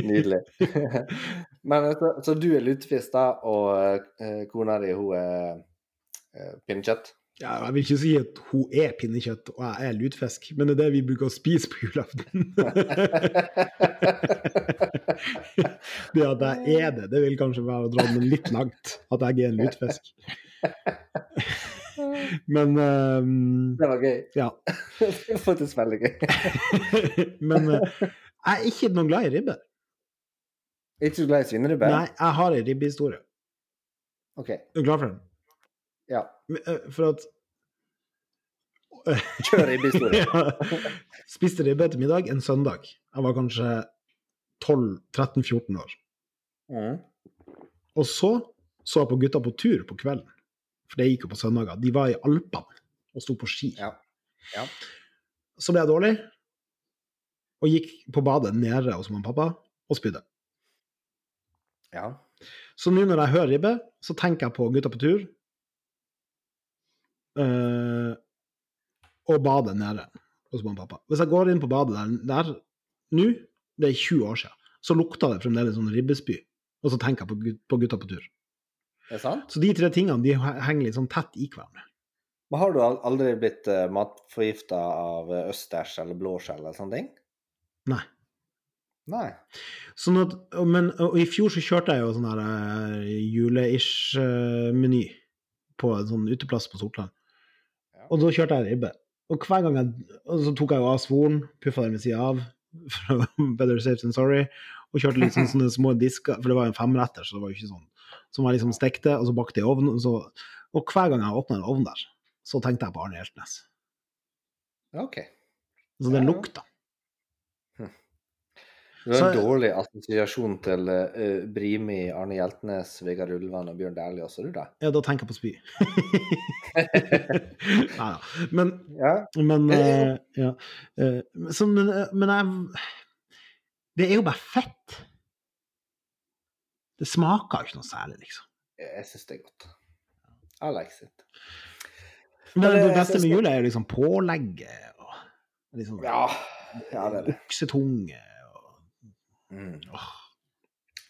Nydelig. Men så, så du er lutefisk, da, og eh, kona di hun er eh, pinnekjøtt? Ja, jeg vil ikke si at hun er pinnekjøtt og jeg er lutfisk, men det er det vi bruker å spise på julaften. det at jeg er det, det vil kanskje være å dra den litt langt, at jeg er en lutfisk. Men um, Det var gøy. ja. Det var faktisk veldig gøy. Men uh, jeg er ikke noe glad i ribbe. Er ikke du glad i svineribbe? Nei, jeg har ei ribbehistorie. OK. Er du klar for den? Ja. Eh, For at Kjør ribbehistorie. Ja. Spiste ribbe til middag en søndag. Jeg var kanskje 12-13-14 år. Mm. Og så så jeg på gutta på tur på kvelden, for det gikk jo på søndager. De var i Alpene og sto på ski. Ja. Ja. Så ble jeg dårlig, og gikk på badet nede hos mamma og pappa og spydde. ja. Så nå når jeg hører ribbe, så tenker jeg på gutta på tur. øh, og badet nede hos mamma og pappa. Hvis jeg går inn på badet der, der nå, det er 20 år siden, så lukta det fremdeles sånn ribbespy. Og så tenker jeg på, på gutta på tur. Er sant? Så de tre tingene de henger litt sånn tett i hverandre. Men har du aldri blitt uh, matforgifta av eh, østers eller blåskjell eller sånne ting? Nei. Nei. Sånn at, men, og I fjor så kjørte jeg jo sånn her uh, jule-ish-meny på en sånn uteplass på Sortland. Ja. Og da kjørte jeg ribbe. Og hver gang jeg, og så tok jeg jo av svoren, puffa den ved sida av, for better safe than sorry, og kjørte litt sånn, sånne små disker, for det var jo en femretter, så det var jo ikke sånn. Som jeg liksom stekte, og så bakte i ovnen. Og, hver gang jeg åpna en ovn der, så tenkte jeg på Arne Hjeltnes. OK. Så den lukta. Du har en Så- dårlig assosiasjon til uh, Brimi, Arne Hjeltnes, Vegard Ulvan og Bjørn Dæhlie også, du da? Ja, da tenker jeg på spy. Nei da. Men Ja. Men, eh, ja. Uh, så, men, men jeg Det er jo bare fett. Det smaker jo ikke noe særlig, liksom. Jeg syns det er godt. I like it. Men Men, det, beste med jul er jo liksom pålegget og liksom Ja, ja det er det. oksetunge og Mm. åh.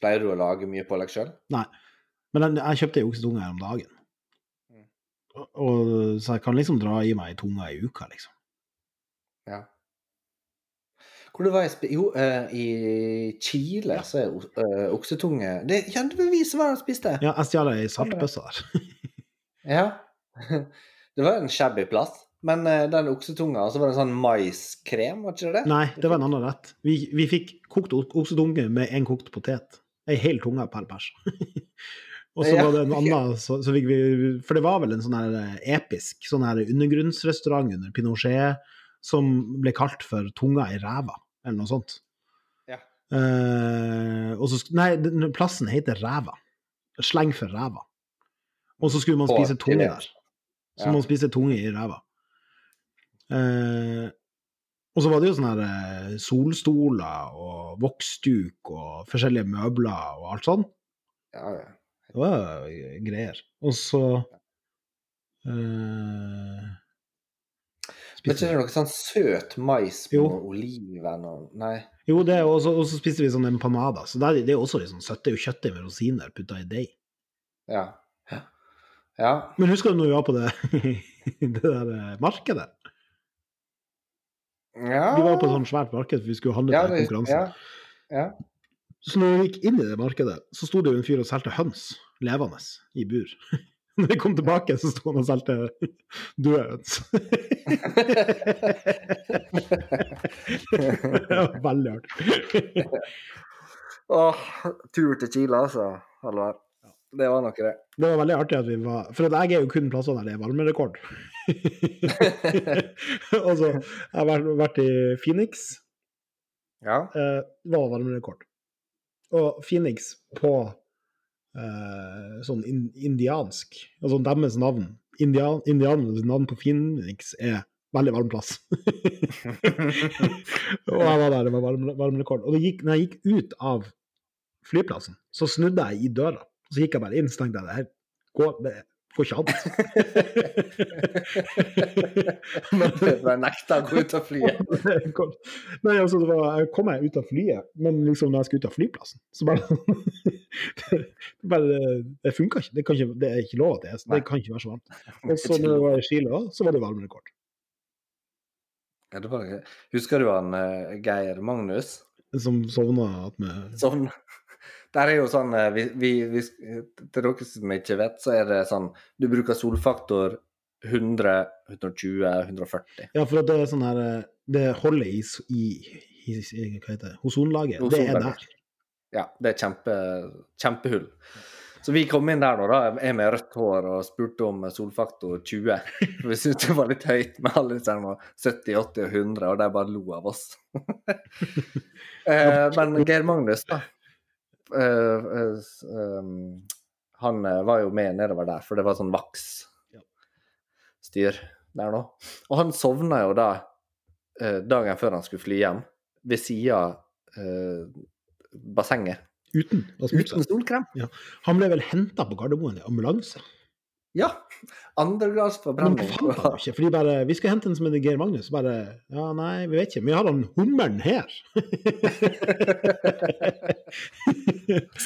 Pleier du å lage mye pålegg sjøl? Nei. Men jeg, jeg kjøpte ei oksetunge her om dagen. Mm. Og, og, så jeg kan liksom dra i meg ei tunge i uka, liksom. Ja. Hvor det var jeg spi... Jo, uh, i Chile så er eh, oksetunge Det ja, vi som var og spiste. Ja, jeg stjal ei saltbøsse der. Ja. Det var en shabby plass. Men uh, den oksetunga, og så var det en sånn maiskrem, var ikke det det? Nei, det var en annen rett. Vi, vi fikk kokt oksetunge med en kokt potet. Ei hel tunge per pers. Og så var det en annen, så, så fikk vi For det var vel en sånn her episk sånn her undergrunnsrestaurant under Pinochet som ble kalt for Tunga i ræva, eller noe sånt. Ja. Eh, og så, nei, plassen heter Ræva. Sleng for ræva. Og så skulle man På spise tunge der. Så Ja. man spiste tunge i ræva. Eh, og så var det jo sånne her eh, solstoler og voksduk og forskjellige møbler og alt sånn. Ja, ja. Det var eh, greier. Og så eh, Men ikke noe sånn søt mais med Jo. oliven og Nei. Jo, det, og så og så spiste vi sånn empanada. Så det det er også litt sånn søtt. Det er jo kjøttdeig med rosiner putta i deig. Ja. Ja. ja. Men husker du når vi var på det, det der eh, markedet? ja. Vi var på et sånt svært marked, for vi skulle handle ja, til konkurransen. Ja. ja. Så når vi gikk inn i det markedet, så sto det jo en fyr og solgte høns levende i bur. Når vi kom tilbake, så sto han og solgte døde høns. veldig artig. Åh, tur til Chile, altså. Halvard. Det var nok det. Det var veldig artig at vi var For jeg er jo kun plasser der det er varmerekord. og så jeg har vært, i Phoenix. Ja. Det var varmerekord. Og Phoenix på eh, sånn indiansk, altså deres navn Indian, Indianernes navn på Phoenix er veldig varm plass. og jeg var der, det var varm rekord Og det gikk, når jeg gikk ut av flyplassen, så snudde jeg i døra. Så gikk jeg bare inn, så tenkte jeg det her går, det går ikke an. Men- Jeg nekta å gå ut av flyet. Nei, altså, det var, jeg kom meg ut av flyet, men liksom når jeg skulle ut av flyplassen, så bare Det, bare, det funka ikke. Det, kan ikke. det er ikke lov at det er Det kan ikke være så varmt. Og så når jeg var i Chile, så var det varmerekord. Ja, det var. Husker du han eh, Geir Magnus? Som sovna attmed Sånn. Der er jo sånn eh, vi, vi, vi, Til dere som ikke vet, så er det sånn Du bruker solfaktor 100, 120, 140. Ja, for det er sånn her eh, Det holder i, i, i, i Hva heter det? Ozonlaget. Det er der. Ja, det er kjempe, kjempehull. Så vi kom inn der nå, da, jeg med rødt hår, og spurte om solfaktor 20. For vi syntes det var litt høyt med alle disse her 70, 80 og 100, og de bare lo av oss. eh, men Geir Magnus, da. Um, han var jo med nedover der, for det var sånn vaks styr der nå. Og han sovna jo da dagen før han skulle fly hjem, ved sida av eh, bassenget. Uten Uten solkrem? Ja. Han ble vel henta på Gardermoen i ambulanse. Ja. Andregrads Men forbrenning. fant han ikke, for de bare Vi skal hente en som heter Geir Magnus. Og bare Ja, nei, vi vet ikke. Men vi har han hummeren her.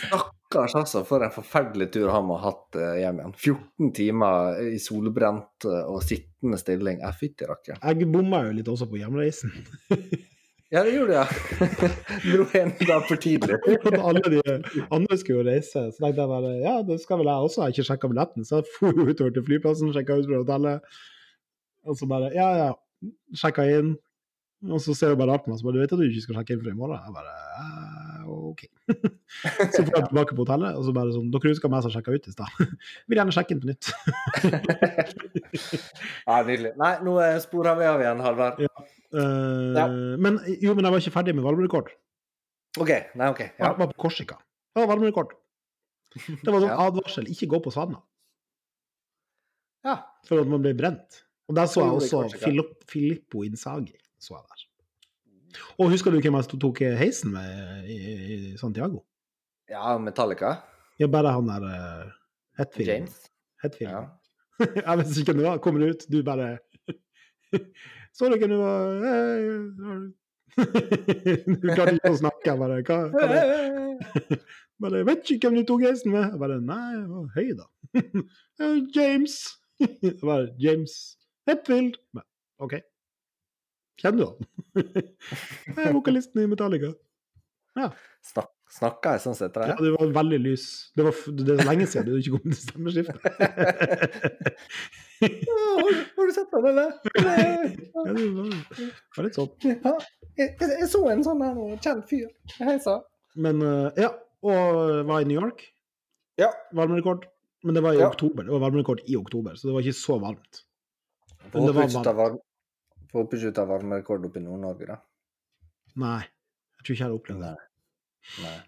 Stakkars, altså. For en forferdelig tur han må ha hatt eh, hjem igjen. 14 timer i solbrent eh, og sittende stilling. Jeg fytti rakkeren. Jeg bomma jo litt også på hjemreisen. Ja, det gjorde du. Dro en dag for tidlig. Alle de andre skulle jo reise, så tenkte jeg bare ja, det skal vel jeg også. Jeg har ikke sjekka billetten, så jeg dro utover til flyplassen, sjekka ut fra hotellet. Og så bare ja, ja, sjekka inn. Og så ser hun bare rart på meg, så bare du vet at du ikke skal sjekke inn for i morgen? Jeg bare «Eh, OK. så får jeg tilbake på hotellet, og så bare sånn Dere husker meg som sjekka ut i stad? Vil gjerne sjekke inn på nytt. Ja, nydelig. Nei, nå eh, sporer vi av igjen, Halvard. Eh, Ja. Men jo, men jeg var ikke ferdig med valmurekord. OK. Nei, OK. Ja. Jeg var på Korsika. Det var valmurekord. Det var sånn advarsel, ikke gå på Svanna. ja. For at man ble brent. Og der så jeg også? Filip, Filippo Insagi. Så jeg der. Og husker du hvem jeg tok heisen med i, i Santiago? Ja, Metallica. Ja, bare han der uh, Hetfield. James. Hetfield. Ja. jeg vet ikke hvem det var. Kommer ut, du bare Så du hvem nå du klarte ikke å snakke. Jeg bare, hva, hva det? bare Jeg vet ikke hvem du tok heisen med. Jeg bare Nei, jeg var høy, da. James. Jeg bare James Hetfield. Men, OK. Kjenner du han? Jeg er vokalisten i Metallica. Snak, snakka jeg sånn sett til Ja, deg? det var veldig lys. Det, var, det er så lenge siden du ikke kom til stemmeskiftet. Har, du sett den, eller? Ja, det var, litt sånn. Ja, jeg, jeg, så en sånn her nå, kjent fyr. Hei heisa. Men eh, ja, og var i New York. Ja. Varmerekord. Men det var i Ja. oktober. Det var varmerekord i oktober, så det var ikke så varmt. Men det var ikke ta varm- håper ikke ta varmerekord oppe i Nord-Norge, da. Nei. Jeg tror ikke jeg har opplevd det. Nei.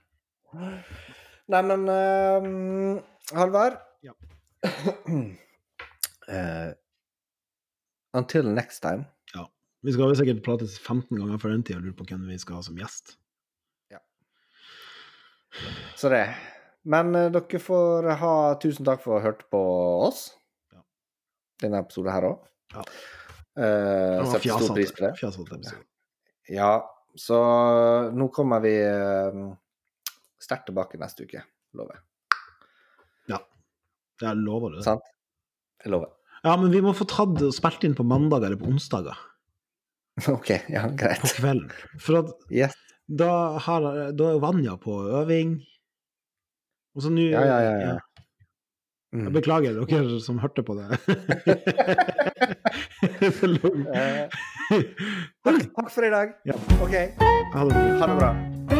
Nei, men ehm, Halvard Ja. Eh, until next time. Vi skal vel sikkert prate 15 ganger før den tid og lure på hvem vi skal ha som gjest. Ja. Så det. Men uh, dere får ha tusen takk for å ha hørt på oss. Ja. Denne episoden her òg. Ja. Uh, setter stor pris på det. fjasete. Ja, så nå kommer vi sterkt tilbake neste uke. Lover. Jeg lover det. Sant? Jeg lover. Ja, men vi må få tatt og spilt inn på mandag eller på onsdager OK, ja, greit. på kvelden. For at Yes. da, har, da er Vanja på øving. Og så nå Ja, ja, ja, ja. Jeg beklager dere som hørte på det. Eh, takk, takk for i dag. Ja. OK, Ha det bra. ha det bra.